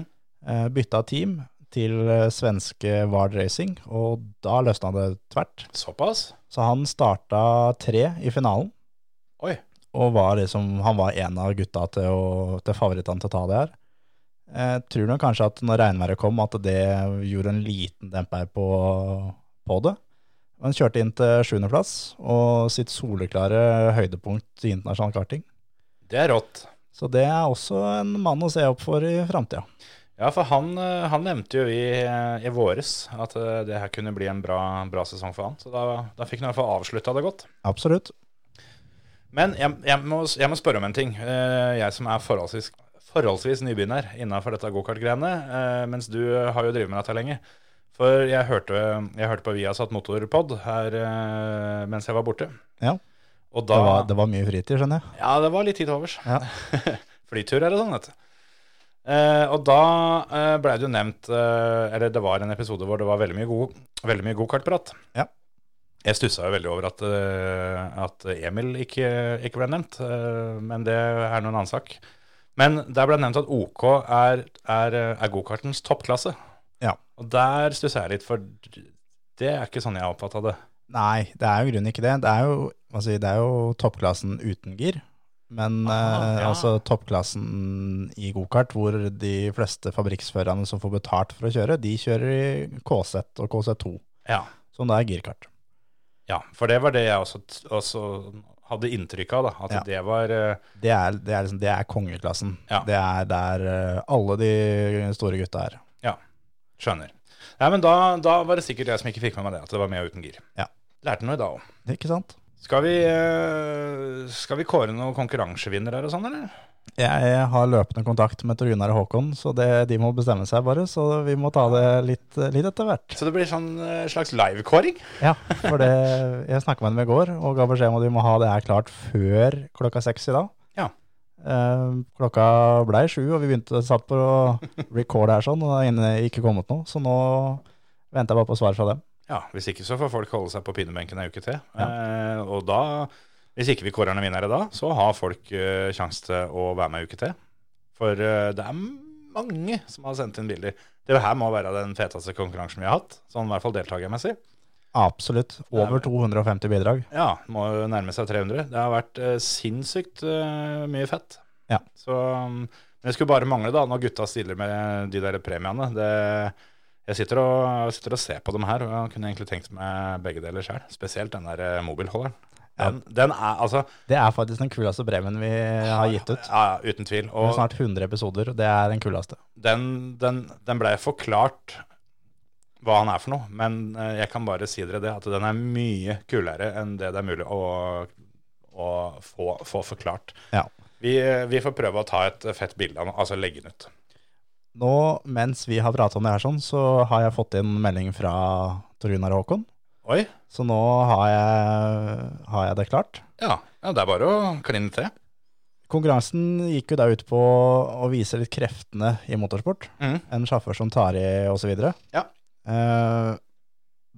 C: Eh, bytta team til eh, svenske Vard Racing, og da løsna det tvert.
A: Såpass?
C: Så han starta tre i finalen,
A: Oi.
C: og var liksom, han var en av gutta til, å, til favorittene til å ta det her. Jeg tror nok kanskje at når regnværet kom, at det gjorde en liten demper på, på det. Han kjørte inn til sjuendeplass, og sitt soleklare høydepunkt i internasjonal karting.
A: Det er rått.
C: Så det er også en mann å se opp for i framtida.
A: Ja, for han, eh, han nevnte jo i, eh, i våres at eh, det her kunne bli en bra, bra sesong for han. Så da, da fikk han i hvert fall avslutta det godt.
C: Absolutt.
A: Men jeg, jeg, må, jeg må spørre om en ting. Jeg som er forholdsvis, forholdsvis nybegynner innafor dette gokart-greiene, mens du har jo drevet med dette lenge. For jeg hørte, jeg hørte på Viasat Motorpod her mens jeg var borte.
C: Ja.
A: Og da
C: Det var, det var mye fritid, skjønner jeg.
A: Ja, det var litt tid til overs.
C: Ja.
A: Flytur eller sånn, vet du. Eh, og da eh, blei det jo nevnt eh, Eller det var en episode hvor det var veldig mye god, veldig mye gokartprat.
C: Ja.
A: Jeg stussa jo veldig over at, eh, at Emil ikke, ikke ble nevnt, eh, men det er nå en annen sak. Men der ble det nevnt at OK er, er, er gokartens toppklasse.
C: Ja.
A: Og der stussa jeg litt, for det er ikke sånn jeg har oppfatta det.
C: Nei, det er jo i grunnen ikke det. Det er jo, si, det er jo toppklassen uten gir. Men
A: Ah,
C: eh,
A: ja.
C: altså toppklassen i gokart, hvor de fleste fabrikksførerne som får betalt for å kjøre, de kjører i KZ og KZ2,
A: Ja.
C: som da er girkart.
A: ja, for det var det jeg også, også hadde inntrykk av, da. At
C: Ja.
A: det var eh,
C: Det er, det er, liksom, det er kongeklassen.
A: Ja.
C: Det er der eh, alle de store gutta er.
A: Ja, skjønner. Nei, men da, da var det sikkert jeg som ikke fikk med meg det, at det var med uten gir.
C: Ja.
A: Lærte noe i dag òg.
C: Ikke sant?
A: Skal, vi, eh, skal vi kåre noen konkurransevinnere og sånn, eller?
C: Jeg har løpende kontakt med Tor og Håkon, så det, de må bestemme seg bare. Så vi må ta det litt, litt etter hvert.
A: Så det blir sånn eh, slags livekåring?
C: Ja, for det, jeg snakka med dem i går og ga beskjed om at vi må ha det her klart før klokka seks i dag.
A: Ja.
C: Eh, klokka blei sju, og vi begynte satt på å recorde her sånn, og det har ikke kommet noe. Så nå venter jeg bare på svar fra dem.
A: Ja, hvis ikke så får folk holde seg på pinnebenken ei uke til. Eh, og da, hvis ikke vi kårer noen vinnere da, så har folk eh, sjanse til å være med ei uke til. For eh, det er mange som har sendt inn bilder. Det her må være den feteste konkurransen vi har hatt, sånn i hvert fall deltakermessig.
C: Absolutt. Over 250 bidrag.
A: Ja, må nærme seg 300. Det har vært eh, sinnssykt eh, mye fett.
C: Ja.
A: Så um, men det skulle bare mangle da, når gutta stiller med de der premiene. Det, jeg sitter og, sitter og ser på dem her, og jeg kunne egentlig tenkt meg begge deler sjøl. Spesielt den der eh, mobilholderen. Den, den er altså
C: Det er faktisk den kuleste bremen vi har gitt ut.
A: Ja, ja, uten tvil.
C: Det er snart 100 episoder, og det er den kuleste.
A: den, den, den blei forklart hva han er for noe, men eh, jeg kan bare si dere det, at den er mye kulere enn det det er mulig å, å få, få forklart.
C: Ja.
A: Vi, vi får prøve å ta et fett bilde av den, altså legge den ut.
C: Nå, mens vi har pratet om det her sånn, så har jeg fått inn melding fra Tor Gunnar og Håkon.
A: Oi,
C: Så nå har jeg, har jeg det klart.
A: ja, ja det er bare å kline til.
C: Konkurransen gikk jo da ut på å vise litt kreftene i motorsport.
A: Mm.
C: En sjåfør som tar i osv.
A: Ja.
C: Eh,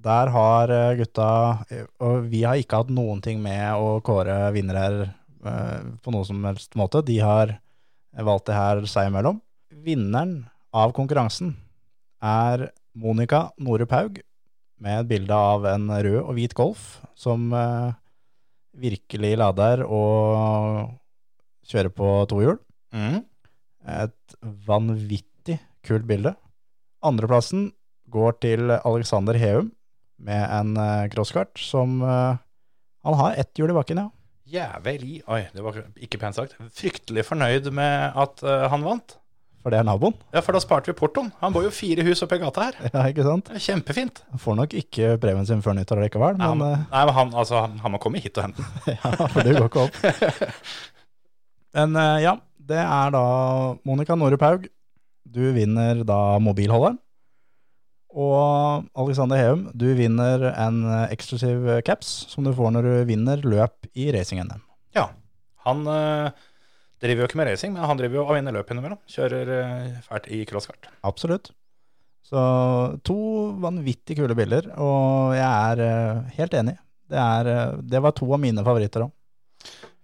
C: der har eh, gutta Og vi har ikke hatt noen ting med å kåre vinnere eh, på noen som helst måte. De har valgt det her seg imellom. Vinneren av konkurransen er Monica Norup Haug med et bilde av en rød og hvit Golf som eh, virkelig lader og kjører på to hjul.
A: Mm.
C: Et vanvittig kult bilde. Andreplassen går til Alexander Heum med en eh, crosskart som eh, Han har ett hjul i bakken, ja.
A: Jævlig Oi, det var ikke pent sagt. Fryktelig fornøyd med at eh, han vant.
C: For det er naboen.
A: Ja, for da sparte vi portoen. Han bor jo fire hus oppi gata her.
C: Ja, ikke sant?
A: Det er kjempefint.
C: Han får nok ikke premien sin før nyttår likevel, men
A: han,
C: eh,
A: nei, men han, altså, han, han må komme hit og hente den.
C: ja, for det går ikke opp. Men eh, ja, det er da Monica Norup Haug. Du vinner da mobilholderen. Og Alexander Heum, du vinner en eh, eksklusiv caps som du får når du vinner løp i racing-NM.
A: Ja. Han eh, driver jo ikke med racing, men han driver jo og vinner løp innimellom. Kjører eh, fælt i crosskart.
C: Absolutt. Så to vanvittig kule bilder, og jeg er eh, helt enig. Det, er, eh, det var to av mine favoritter òg.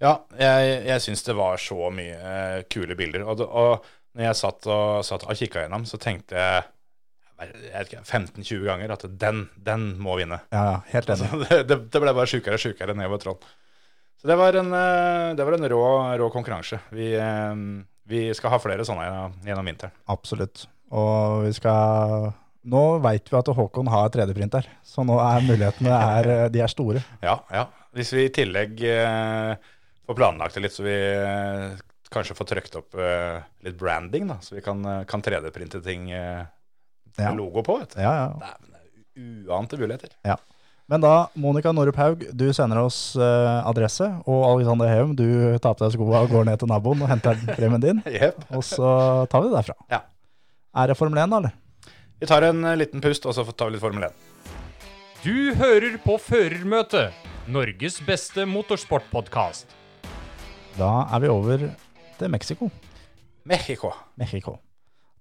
A: Ja, jeg, jeg syns det var så mye kule bilder. Og, og når jeg satt og, satt og kikka gjennom, så tenkte jeg jeg 15-20 ganger at den, den må vinne.
C: Ja, helt enig.
A: Det, det, ble bare sjukere og sjukere nedover Troll. Så det var en, eh, det var en rå, rå konkurranse. Vi, eh, vi skal ha flere sånne gjennom vinteren.
C: Absolutt. Og vi skal Nå veit vi at Håkon har 3D-printer, så nå er mulighetene er, de er store.
A: Ja, ja. Hvis vi i tillegg eh, får planlagt det litt, så vi eh, kanskje får trykt opp eh, litt branding, da. Så vi kan, eh, kan 3D-printe ting eh,
C: Ja.
A: med logo på, vet du.
C: Ja, ja.
A: Dæven, er uante muligheter.
C: Men da, Monica Norup Haug, du sender oss uh, adresse, og Alexander Heum, du tar på deg skoa og går ned til naboen og henter premien din,
A: yep.
C: og så tar vi det derfra.
A: Ja.
C: Er det Formel 1 da, eller?
A: Vi tar en eh, liten pust, og så tar vi litt Formel 1.
D: Du hører på Førermøtet, Norges beste motorsportpodkast.
C: Da er vi over til Mexico.
A: Mexico.
C: Mexico.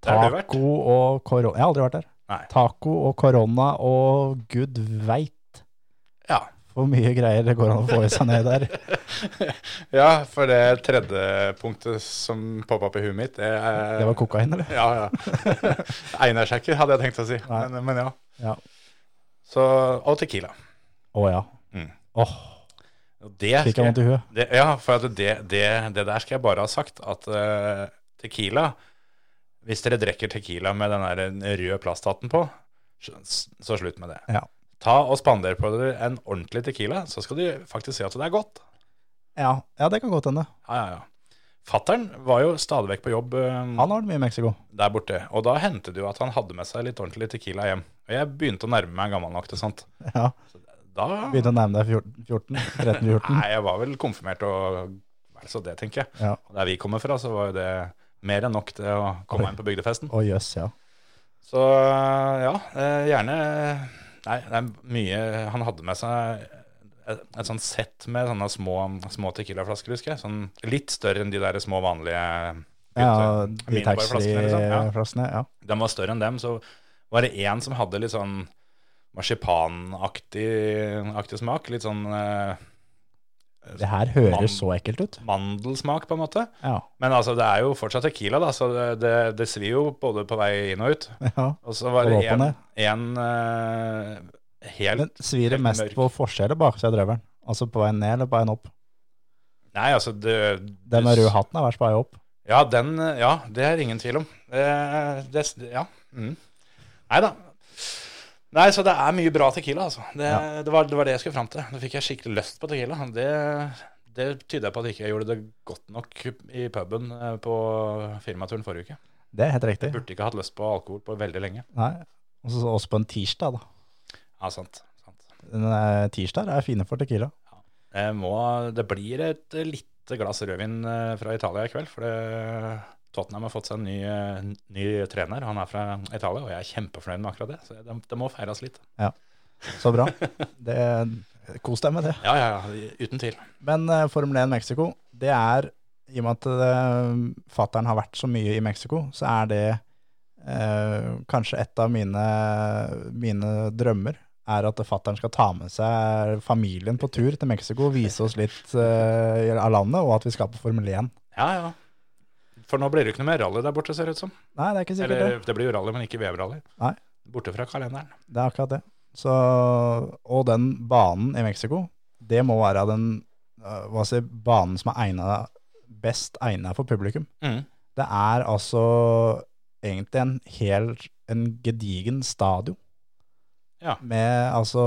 C: Taco og korona. Jeg har aldri vært der.
A: Nei.
C: Taco og korona og gud veit
A: Ja.
C: hvor mye greier det går an å få i seg ned der.
A: ja, for det tredje punktet som poppa opp i huet mitt, det er
C: Det var kokain, eller?
A: Ja, ja. Einersjekker, hadde jeg tenkt å si. Men, men ja.
C: Ja.
A: Så, og Tequila.
C: Å ja.
A: Mm. Oh. Det
C: fikk jeg vondt i huet.
A: det, ja, for det, det, det der skal jeg bare ha sagt, at uh, Tequila Hvis dere drikker Tequila med den der røde plasthatten på, så, så slutt med det.
C: Ja.
A: Ta og spander på dere en ordentlig Tequila, så skal du faktisk si at det er godt.
C: Ja, ja, det kan godt hende.
A: Ja, ja, ja. Fattern var jo stadig vekk på jobb eh,
C: Han har vært mye i Mexico.
A: der borte, og da hendte det jo at han hadde med seg litt ordentlig Tequila hjem. Og jeg begynte å nærme meg gammel nok til sånt.
C: Ja,
A: Da
C: Begynte å nærme deg 14, 14 13-14.
A: Nei, jeg var vel konfirmert og Altså det, tenker jeg.
C: Ja.
A: Og der vi kommer fra, så var jo det mer enn nok til å komme
C: Oi.
A: inn på bygdefesten.
C: Å jøss, ja.
A: Så ja, eh, gjerne Nei, det er mye Han hadde med seg et, et sånt sett med sånne små, små Tequila-flasker, husker jeg. Sånn litt større enn de der små vanlige
C: Ja, de
A: minibarflaskene, liksom. Ja.
C: taxfree-flaskene. Ja.
A: De var større enn dem, så var det en som hadde litt sånn marsipanaktig aktig smak. Litt sånn eh,
C: Det her høres så ekkelt ut.
A: mandelsmak, på en måte.
C: Ja.
A: Men altså, det er jo fortsatt Tequila, da, så det, det, det svir jo både på vei inn og ut.
C: ja.
A: Og så var det en, en eh, helt
C: Men svir det mest
A: mørk.
C: på forskjell bak seg drøvelen? Altså på vei ned eller på vei opp?
A: Nei, altså det,
C: Den med rød hatten er verst på vei opp.
A: Ja, den, ja, det er ingen tvil om. Det, det, ja. Mm. Nei da. Nei, så det er mye bra tequila, altså. Det,
C: Ja.
A: det, var, det var det jeg skulle fram til. Nå fikk jeg skikkelig lyst på tequila. Det, det tyder på at jeg ikke gjorde det godt nok i puben eh, på firmaturen forrige uke.
C: Det er helt riktig.
A: Burde ikke hatt lyst på alkohol på veldig lenge.
C: Nei. Også, også på en tirsdag, da.
A: Ja, sant. sant.
C: Eh, Tirsdag er fine for tequila.
A: Jeg må, det blir et lite glass rødvin eh, fra Italia i kveld, for det, Tottenham har fått seg en ny, eh, ny trener. Han er fra Italia, og jeg er kjempefornøyd med akkurat det. Så det, det må feires litt.
C: Ja, Så bra. Det, kos deg med det.
A: Ja, ja, ja, uten tvil.
C: Men uh, Formel 1 Mexico, det er I og med at uh, fattern har vært så mye i Mexico, så er det uh, kanskje et av mine, mine drømmer. Er at fattern skal ta med seg familien på tur til Mexico vise oss litt uh, av landet, og at vi skal på Formel 1.
A: Ja, ja. For nå blir det ikke noe mer rally der borte, ser det ut som.
C: Nei, det er ikke sikkert
A: Eller
C: det.
A: det blir jo rally, men ikke VM-rally.
C: Nei.
A: Borte fra kalenderen.
C: Det er akkurat det. Så, og den banen i Mexico, det må være den eh, hva si, banen som er egnet, best egnet for publikum.
A: Mm.
C: Det er altså egentlig en hel, en gedigen stadion.
A: Ja.
C: Med, altså,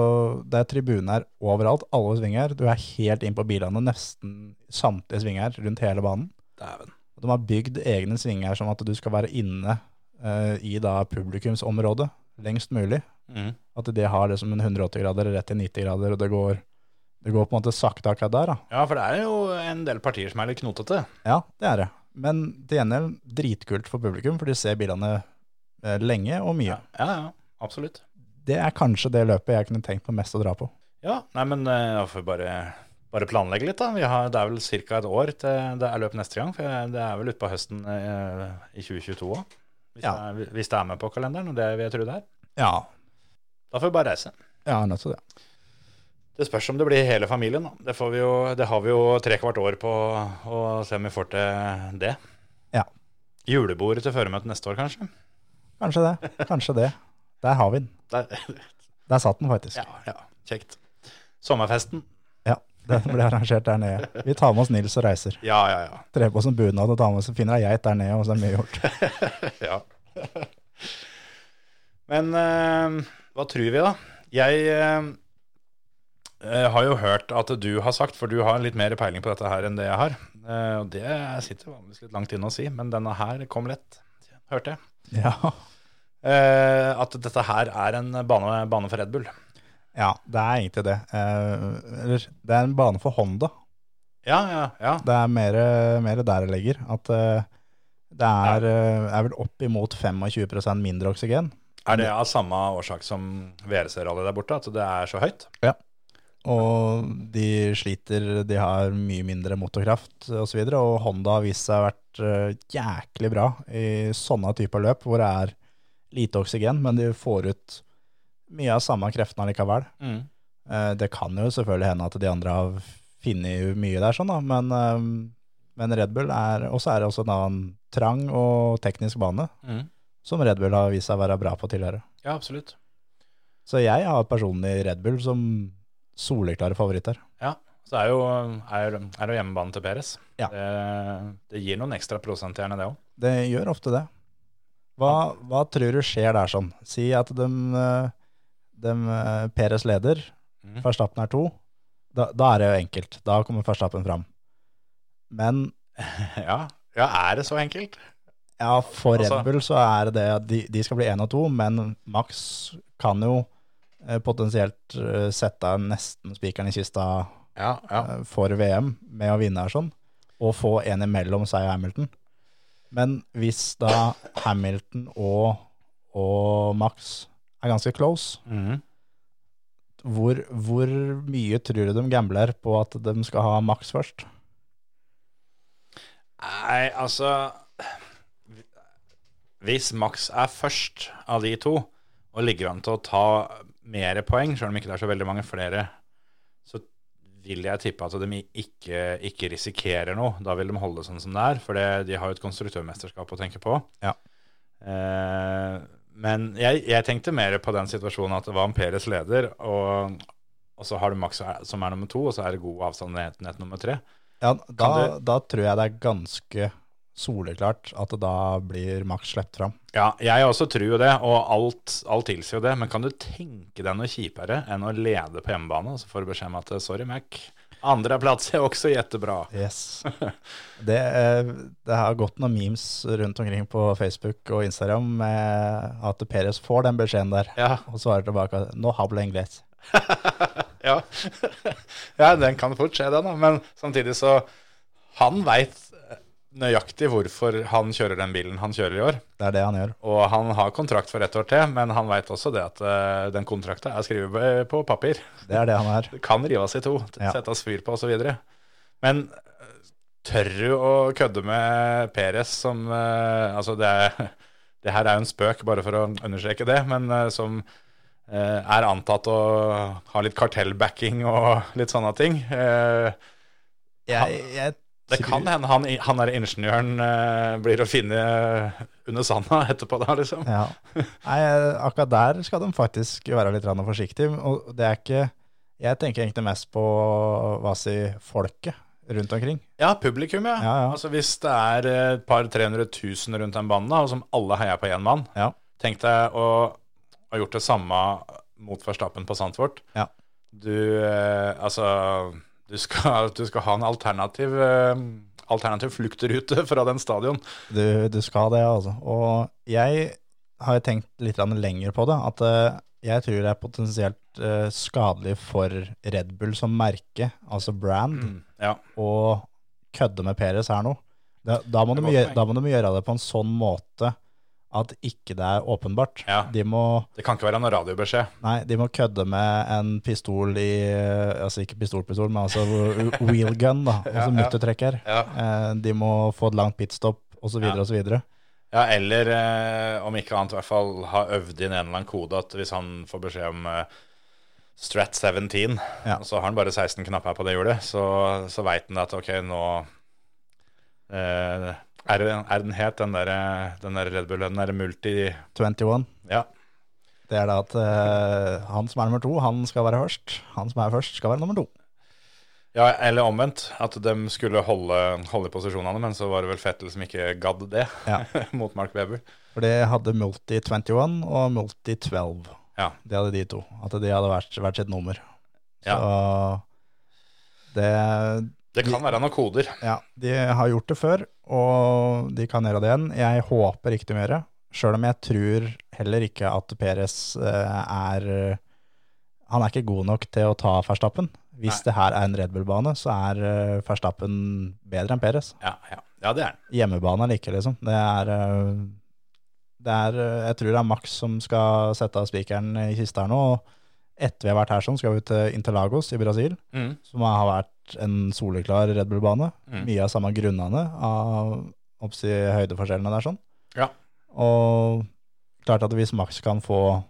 C: det er tribuner overalt, alle svinger. Du er helt inn på bilene, nesten samtlige svinger rundt hele banen.
A: Dæven.
C: De har bygd egne svinger som at du skal være inne uh, i da publikumsområdet lengst mulig.
A: Mm.
C: At de har det som en 180 grader rett til 90 grader, og det går, det går på en måte sakte akkurat der. da.
A: Ja, for det er jo en del partier som er litt knotete.
C: Ja, det er det. Men til gjengjeld dritkult for publikum, for de ser bilene eh, lenge og mye.
A: Ja, ja, ja absolutt.
C: Det er kanskje det løpet jeg kunne tenkt meg mest å dra på.
A: Ja, nei, men eh, da får vi bare, bare planlegge litt, da. Vi har, det er vel ca. et år til det er løp neste gang. For det er vel utpå høsten eh, i 2022 òg. Hvis,
C: Ja.
A: det er- hvis det er med på kalenderen, og det vil jeg tro det er.
C: Ja,
A: Da får vi bare reise.
C: Ja, nødt til det.
A: Det spørs om det blir hele familien. da. Det, får vi jo, det har vi jo tre kvart år på å se om vi får til det.
C: Ja.
A: Julebord til føremøtet neste år, kanskje?
C: Kanskje det. Kanskje det. Der har vi den.
A: Der,
C: Der satt den faktisk.
A: ja, ja, kjekt. Sommerfesten.
C: Den ble arrangert der nede. Vi tar med oss Nils og reiser.
A: Ja, ja, ja.
C: Trer på oss en bunad og tar med oss, finner ei geit der nede, og så er mye gjort.
A: ja. Men uh, hva tror vi, da? Jeg, uh, har jo hørt at du har sagt, for du har litt mer peiling på dette her enn det jeg har. Uh, Og det sitter vanligvis litt langt inne å si, men denne her kom lett, hørte jeg.
C: Ja.
A: At dette her er en bane, bane for Red Bull.
C: Ja, det er egentlig det. Eh, det er en bane for Honda.
A: Ja, ja, ja.
C: Det er mer, mer der det ligger. At eh, det er, ja. er vel opp imot 25% mindre oksygen.
A: Er det av samme årsak som VRC-rally der borte, at det er så høyt? Ja.
C: Og de sliter, de har mye mindre motorkraft osv. Og, så videre, og Honda har vist seg å vært eh, jæklig bra i sånne typer løp hvor det er lite oksygen, men de får ut mye av samme kreftene allikevel. Mm. Det kan jo selvfølgelig hende at de andre har funnet mye der, sånn da, men, eh, men Red Bull er også, er også en annen trang og teknisk bane,
A: Mm.
C: som Red Bull har vist seg å være bra på tidligere.
A: Ja, absolutt.
C: Så jeg har personlig Red Bull som soleklare favoritter.
A: Ja, så er jo, er, er jo hjemmebanen til Peres.
C: Ja.
A: Det, det gir noen ekstra prosent gjerne, det òg.
C: Det gjør ofte det. Hva, hva tror du skjer der sånn? Si at de, eh, de eh, Peres leder,
A: mm.
C: Verstappen er to. Da, da er det jo enkelt. Da kommer Verstappen fram. Men
A: Ja. ja, er det så enkelt?
C: ja, for
A: Altså-
C: Red Bull så er det det at de, de skal bli én og to, men Max kan jo eh, potensielt eh, sette nesten spikeren i kista
A: Ja, ja.
C: for VM med å vinne her sånn, og få en imellom seg og Hamilton. Men hvis da Hamilton og, og Max er ganske close,
A: Mm.
C: hvor, hvor mye tror du de gambler på at de skal ha Max først?
A: Nei, altså Hvis Max er først av de to, og ligger an til å ta mer poeng, selv om ikke det er så veldig mange flere, så vil jeg tippe at de ikke, ikke risikerer noe. Da vil de holde det sånn som det er, for det, de har jo et konstruktørmesterskap å tenke på.
C: Ja.
A: Eh, men jeg, jeg tenkte mer på den situasjonen at det var Amperes Peres leder, og, og så har du Max som er nummer to, og så er det god avstand ned til nett nummer tre.
C: Ja, da,
A: du-
C: da tror jeg det er ganske soleklart at da blir Max sluppet fram.
A: Ja, jeg også tror jo det, og alt, alt tilsier jo det. Men kan du tenke deg noe kjipere enn å lede på hjemmebane, og så får du beskjed om at sorry, Mac. Andreplass er også jättebra.
C: Yes. Det, eh, det har gått noen memes rundt omkring på Facebook og Instagram med at Perez får den beskjeden der,
A: Ja,
C: og svarer tilbake no habla ingles'.
A: ja. ja, den kan fort skje, den. Men samtidig så Han veit nøyaktig hvorfor han kjører den bilen han kjører i år.
C: Det er det han gjør.
A: Og han har kontrakt for ett år til, men han veit også det at uh, den kontrakta er skrevet på papir.
C: Det er det han er.
A: Det kan rives i to,
C: Ja.
A: settes fyr på osv. Men øh, tør du å kødde med Peres som uh, Altså, det, er, det her er jo en spøk, bare for å understreke det, men uh, som er antatt å ha litt kartellbacking og litt sånne ting. Uh,
C: Jeg, jeg
A: det kan hende han, han der ingeniøren øh, blir å finne under sanda etterpå, da, liksom.
C: Ja. Nei, akkurat der skal de faktisk være litt forsiktige. Og det er ikke Jeg tenker egentlig mest på hva si folket rundt omkring.
A: Ja, publikum, ja.
C: Ja, ja.
A: Altså Hvis det er et par 300 000 rundt den banen, og som alle heier på én mann
C: Ja.
A: Tenk deg å ha gjort det samme mot Verstappen på Sandfort.
C: Ja.
A: Du eh, Altså du skal, du skal ha en alternativ eh, Alternativ fluktrute fra den stadion.
C: Du, du skal det, altså. Og jeg har tenkt litt lenger på det. At eh, jeg tror det er potensielt eh, skadelig for Red Bull som merke, altså brand,
A: Ja.
C: å kødde med Peres her nå. Da, da, må de, da må de gjøre det på en sånn måte at ikke det er åpenbart.
A: Ja.
C: De må
A: Det kan ikke være noe radiobeskjed.
C: Nei, de må kødde med en pistol i Altså ikke pistolpistol, men altså wheel gun, da. Altså
A: Ja, ja.
C: muttertrekker.
A: Ja.
C: Eh, De må få et langt pitstop, osv.,
A: Ja.
C: osv.
A: Ja, eller eh, om ikke annet i hvert fall ha øvd inn en eller annen kode at hvis han får beskjed om eh, Strat 17,
C: Ja.
A: så har han bare 16 knapper på det hjulet, så, så veit han at ok, nå eh, er, er den het, den der, den der Red Bull, den der multi
C: 21.
A: Ja.
C: Det er da at uh, han som er nummer to, han skal være først. Han som er først, skal være nummer to.
A: ja, eller omvendt. At de skulle holde, holde posisjonene, men så var det vel Fettel som ikke gadd det
C: Ja.
A: mot Mark Weber.
C: For det hadde Multi 21 og Multi 12.
A: Ja.
C: Det hadde de to. At de hadde vært, vært sitt nummer. Så det
A: Det kan være noen koder.
C: Ja, de har gjort det før, og de kan gjøre det igjen. Jeg håper ikke de gjør det, sjøl om jeg tror heller ikke at Peres eh, er Han er ikke god nok til å ta Verstappen. Hvis
A: Nei.
C: det her er en Red Bull-bane, så er eh, Verstappen bedre enn Peres.
A: Ja, ja. ja det er han.
C: Hjemmebane eller ikke, liksom. Det er, eh, det er eh, Jeg tror det er Max som skal sette av spikeren i kista her nå. og Etter vi har vært her sånn, skal vi til Interlagos i Brasil
A: Mm.
C: som har vært en soleklar Red Bull-bane.
A: Mm.
C: Mye av samme grunnene av oppsi, høydeforskjellene der sånn.
A: Ja.
C: Og klart at hvis Max kan få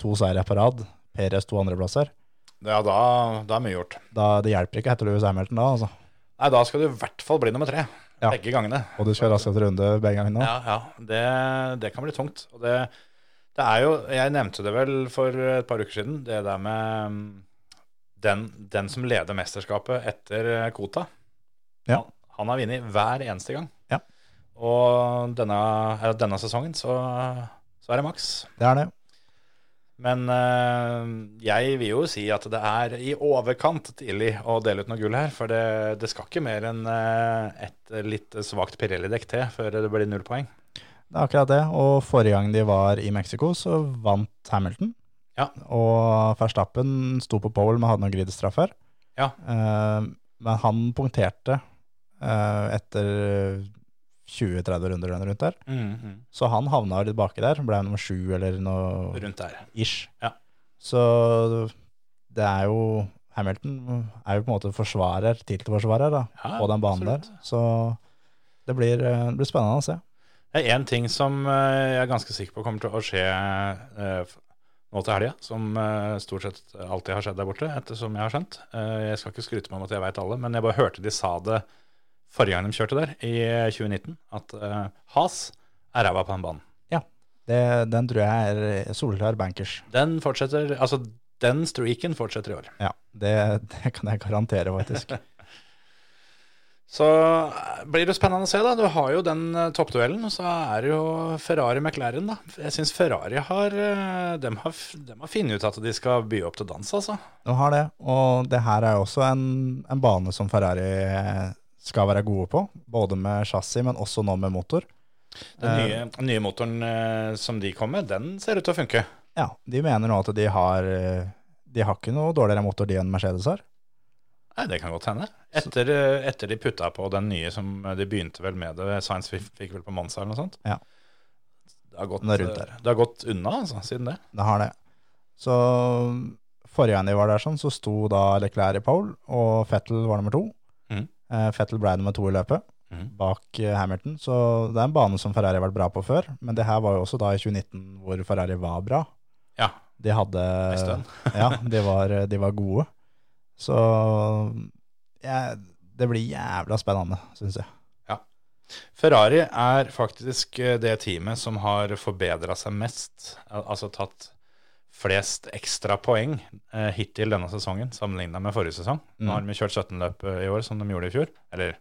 C: to seire på rad, Perez to andreplasser,
A: Ja, da, da er mye gjort.
C: da det hjelper ikke etter Louis Hamilton da, altså.
A: Nei, da skal du i hvert fall bli nummer tre.
C: Ja.
A: Begge gangene.
C: Og du skal raskest runde begge gangene.
A: Ja, ja. Det, det kan bli tungt. Og det, det er jo Jeg nevnte det vel for et par uker siden, det der med mm, den, den som leder mesterskapet etter eh, Kota.
C: Ja.
A: Han, han har vunnet hver eneste gang.
C: Ja.
A: Og denne, ja, denne sesongen så, så er det maks.
C: Det er det.
A: Men eh, jeg vil jo si at det er i overkant tidlig å dele ut noe gull her. For det, det skal ikke mer enn eh, et litt svakt Pirelli-dekk til før det blir null poeng.
C: Det er akkurat det. Og forrige gang de var i Mexico, så vant Hamilton.
A: Ja.
C: Og Verstappen sto på pole, men hadde noen gridstraffer.
A: Ja.
C: Uh, men han punkterte uh, etter 20-30 runder rundt der. Så han havna litt baki der, ble nummer sju eller noe
A: Rundt der.
C: ish.
A: Ja.
C: Så det er jo Hamilton er jo på en måte forsvarer, tittelforsvarer da,
A: Ja,
C: på den banen
A: absolutt.
C: der. Så det blir, eh, det blir spennende å se.
A: Det er én ting som eh, jeg er ganske sikker på kommer til å skje eh, nå til helga, som eh, stort sett alltid har skjedd der borte, ettersom jeg har skjønt. Jeg skal ikke skryte meg om at jeg veit alle, men jeg bare hørte de sa det forrige gang de kjørte der, i 2019, at Has er ræva på den banen.
C: det. Den tror jeg er solklar bankers.
A: Den fortsetter, altså den streaken fortsetter i år.
C: Ja, det, det kan jeg garantere, faktisk.
A: Så eh, blir det spennende å se, da. Du har jo den eh, toppduellen, og så er det jo Ferrari-McLaren, da. Jeg syns Ferrari har, de, dem har f- har funnet ut at de skal by opp til dans, altså.
C: De har det, og det her er jo også en, en bane som Ferrari skal være gode på. Både med chassis, men også nå med motor.
A: Den nye, den nye motoren eh, som de kom med, den ser ut til å funke.
C: Ja, de mener nå at de har eh, De har ikke noe dårligere motor de enn Mercedes har.
A: Nei, Det kan godt hende. Etter, eh, etter de putta på den nye som eh, de begynte vel med det, Science fikk vel på Mansa eller noe sånt.
C: Ja.
A: Det har gått, eh, det har gått unna, altså, siden det.
C: Det har det. Så forrige gang de var der sånn, så sto da Leclerc i pole, og Fettel var nummer to. Eh, Fettel ble nummer to i løpet,
A: mm.
C: bak Hamilton. Så det er en bane som Ferrari har vært bra på før, men det her var jo også da i 2019 hvor Ferrari var bra.
A: Ja.
C: De hadde
A: En stund.
C: Ja, de var, de var gode. Så ja, det blir jævla spennende, syns jeg.
A: Ferrari er faktisk eh, det teamet som har forbedra seg mest, altså tatt flest ekstra poeng eh, hittil denne sesongen sammenligna med forrige sesong. Nå har de kjørt 17 løp i år, som de gjorde i fjor. Eller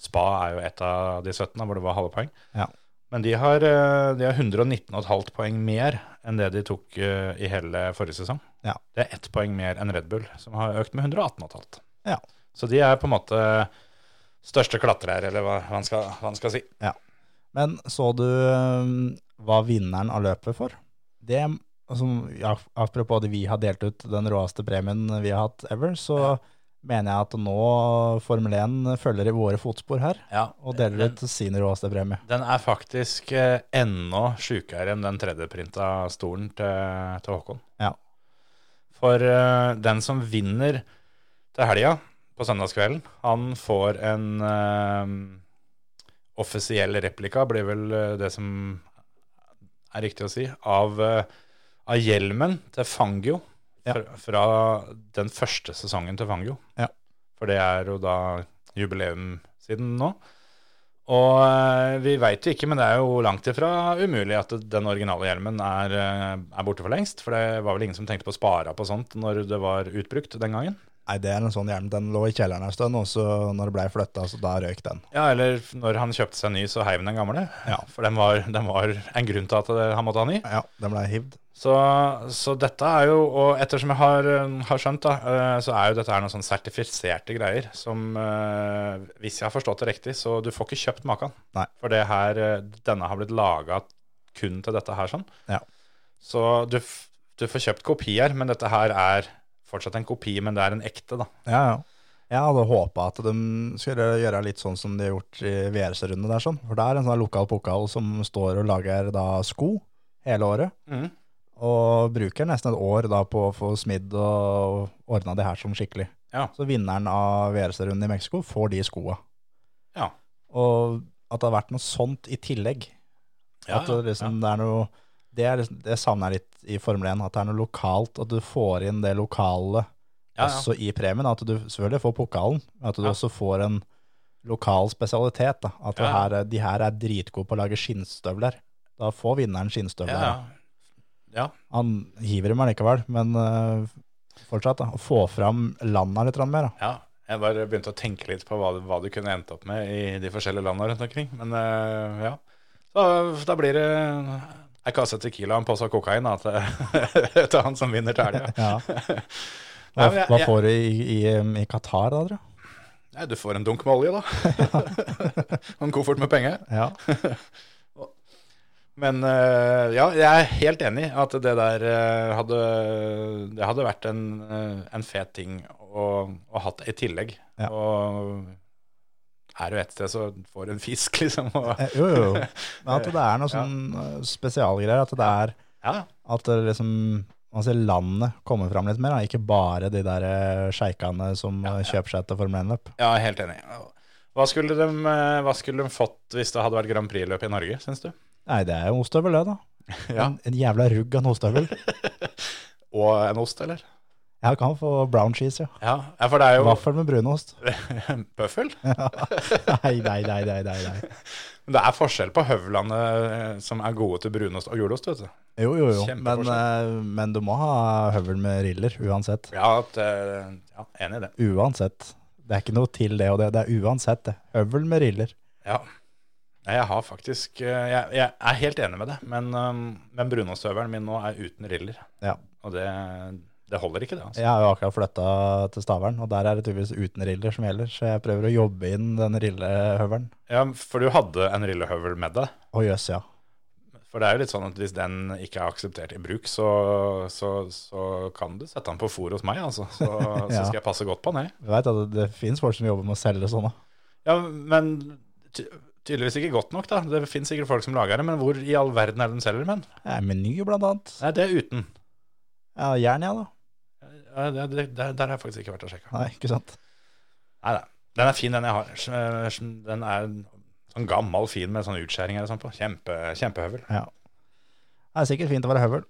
A: Spa er jo et av de 17 da, hvor det var halve poeng.
C: Ja.
A: Men de har, eh, de har 119,5 poeng mer enn det de tok eh, i hele forrige sesong.
C: Ja.
A: Det er ett poeng mer enn Red Bull, som har økt med 118,5.
C: Ja.
A: Så de er på en måte største klatrer, eller hva man skal, hva man skal si.
C: Men så du um, hva vinneren av løpet for? Det, altså, apropos at vi har delt ut den råeste premien vi har hatt ever, så mener jeg at nå Formel 1 følger i våre fotspor her,
A: Ja,
C: og deler ut sin råeste premie.
A: Den er faktisk eh, enda sjukere enn den 3D-printa stolen til, til Håkon.
C: Ja.
A: For eh, den som vinner til helga, på søndagskvelden, han får en eh, offisiell replika, blir vel eh, det som er riktig å si, av, eh, av hjelmen til Fangio
C: Ja.
A: fra, fra den første sesongen til Fangio.
C: Ja.
A: For det er jo da jubileum siden nå. Og eh, vi veit jo ikke, men det er jo langt ifra umulig at den originale hjelmen er, eh, er borte for lengst. For det var vel ingen som tenkte på å spare på sånt når det var utbrukt den gangen.
C: Nei, det er en sånn hjelm. Den lå i kjelleren en stund, og så når det ble flytta, så da røyk den.
A: Ja, eller når han kjøpte seg ny, så heiv han den gamle.
C: Ja.
A: For den var, den var en grunn til at det, han måtte ha ny.
C: Ja, den ble hivd.
A: Så, så dette er jo, og ettersom jeg har, har skjønt, da, eh, så er jo dette her noen sånn sertifiserte greier som eh, Hvis jeg har forstått det riktig, så du får ikke kjøpt maken.
C: Nei.
A: For det her, eh, denne har blitt laga kun til dette her sånn.
C: Ja.
A: Så du, du får kjøpt kopier, men dette her er fortsatt en kopi, men det er en ekte, da.
C: Ja, ja. Jeg hadde håpa at de skulle gjøre litt sånn som de har gjort i VRC-runde der, sånn. For det er en sånn lokal pokal som står og lager da sko hele året.
A: Mm.
C: Og bruker nesten et år da på å få smidd og ordna det her som skikkelig.
A: Ja.
C: Så vinneren av VRC-runden i Mexico får de skoa.
A: Ja.
C: Og at det har vært noe sånt i tillegg.
A: Ja,
C: at det, liksom, det er noe det, er, liksom- det savner jeg litt i Formel 1, at det er noe lokalt, at du får inn det lokale
A: Ja, ja.
C: også i premien. At du selvfølgelig får pokalen, men at du
A: Ja.
C: også får en lokal spesialitet. Da. At her, er- de her er dritgode på å lage skinnstøvler. Da får vinneren skinnstøvler.
A: Ja, ja. ja.
C: Han hiver dem allikevel, men uh, fortsatt da, få fram landa litt mer. Da.
A: Ja, jeg bare begynte å tenke litt på hva, hva du kunne endt opp med i de forskjellige landene rundt omkring. Men uh, ja. Så da blir det ei kasse Tequila og en pose kokain da, til, til han som vinner til helga.
C: Ja. Hva, hva får du i, i, i Qatar, da? Dere?
A: Nei, du får en dunk med olje, da. Og en koffert med penger.
C: Ja.
A: Men eh, ja, jeg er helt enig at det der eh, hadde Det hadde vært en, eh, en fet ting å, å hatt i tillegg.
C: Ja.
A: Og er du et sted, så får du en fisk, liksom. Og,
C: Eh, Jo, jo. Men at det er noe sånn ja. spesialgreier. At det er
A: ja,
C: at det liksom altså landet kommer fram litt mer, da. ikke bare de der eh, sjeikene som ja, kjøper seg til Formel 1-løp.
A: Ja, helt enig. Hva skulle, de, eh, hva skulle de fått hvis det hadde vært Grand Prix-løp i Norge, syns du?
C: Nei, det er jo ostehøvel, det, da.
A: Ja.
C: En, en jævla rugg av en ostehøvel.
A: Og en ost, eller?
C: Jeg kan få brown cheese, ja.
A: Ja, ja for det er jo
C: Vaffel med brunost.
A: bøffel.
C: Nei, nei, nei, nei, nei.
A: Men det er forskjell på høvlene eh, som er gode til brunost og gulost, vet du.
C: Jo, jo, jo. Men, eh, men du må ha høvel med riller, uansett.
A: Ja, at, eh, ja, enig i det.
C: Uansett. Det er ikke noe til det og det. Det er uansett det. Høvel med riller.
A: Ja. Jeg har faktisk Jeg, jeg er helt enig med det, men, men brunostøvelen min nå er uten riller.
C: Ja.
A: Og det, det holder ikke, det. altså.
C: Jeg har jo akkurat flytta til Stavern, og der er det tydeligvis uten riller som gjelder, så jeg prøver å jobbe inn den rillehøvelen.
A: Ja, For du hadde en rillehøvel med deg?
C: Å jøss, ja.
A: For det er jo litt sånn at hvis den ikke er akseptert i bruk, så, så, så kan du sette den på fôr hos meg, altså. Så, så skal jeg passe godt på den, jeg.
C: Du vet at det, det finnes folk som jobber med å selge sånne.
A: Ja, men ty tydeligvis ikke godt nok, da. Det finnes sikkert folk som lager det, men hvor i all verden er det de selger den?
C: Ja, Meny blant annet.
A: Nei, det er uten.
C: Ja, jern, ja da.
A: Der, der har jeg faktisk ikke vært og sjekka.
C: Nei, ikke sant.
A: Nei, nei. Den er fin, den jeg har. Den er sånn gammel, fin med sånn utskjæringer og sånn på. Kjempe, kjempehøvel.
C: Ja. Det er sikkert fint å være høvel.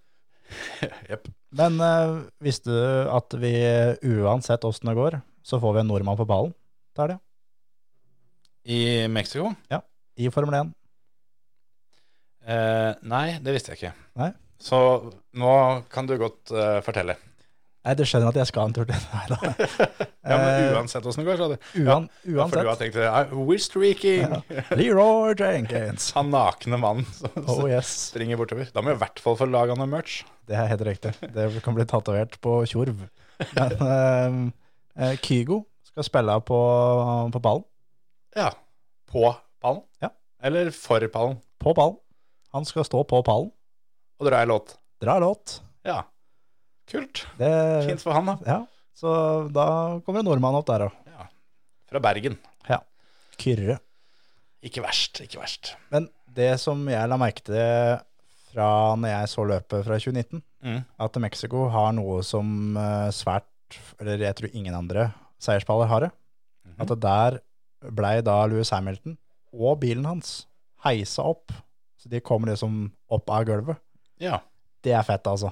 A: yep.
C: Men uh, visste du at vi uansett åssen det går, så får vi en nordmann på ballen? Er det.
A: I Mexico? Ja.
C: I Formel 1.
A: Uh, nei, det visste jeg ikke.
C: Nei.
A: Så nå kan du godt uh, fortelle.
C: Nei, du skjønner at jeg skal en tur til Nei da.
A: Ja, men
C: Eh,
A: uansett åssen det går, sa du.
C: Uan,
A: Ja, for du har tenkt We're streaking!
C: Leroy Jenkins.
A: Han nakne mannen som
C: Oh yes.
A: springer bortover. Da må vi i hvert fall få laga noe merch.
C: Det er helt riktig. Det kan bli tatovert på Tjorv. Men eh, Kygo skal spille på, på ballen.
A: Ja. På pallen?
C: Ja.
A: Eller for pallen.
C: På ballen. Han skal stå på pallen.
A: Og dra ei låt.
C: Dra låt.
A: Ja. Kult.
C: Det,
A: Fint for han, da.
C: Ja, så da kommer en nordmann opp der òg.
A: Fra Bergen.
C: Kyrre.
A: Ikke verst, ikke verst.
C: Men det som jeg la merke til fra når jeg så løpet fra 2019,
A: Mm.
C: at Mexico har noe som eh, svært, eller jeg tror ingen andre seierspaller har det.
A: Mhm.
C: At det der blei da Louis Hamilton og bilen hans heisa opp. Så de kommer liksom opp av gulvet.
A: Ja.
C: Det er fett, altså.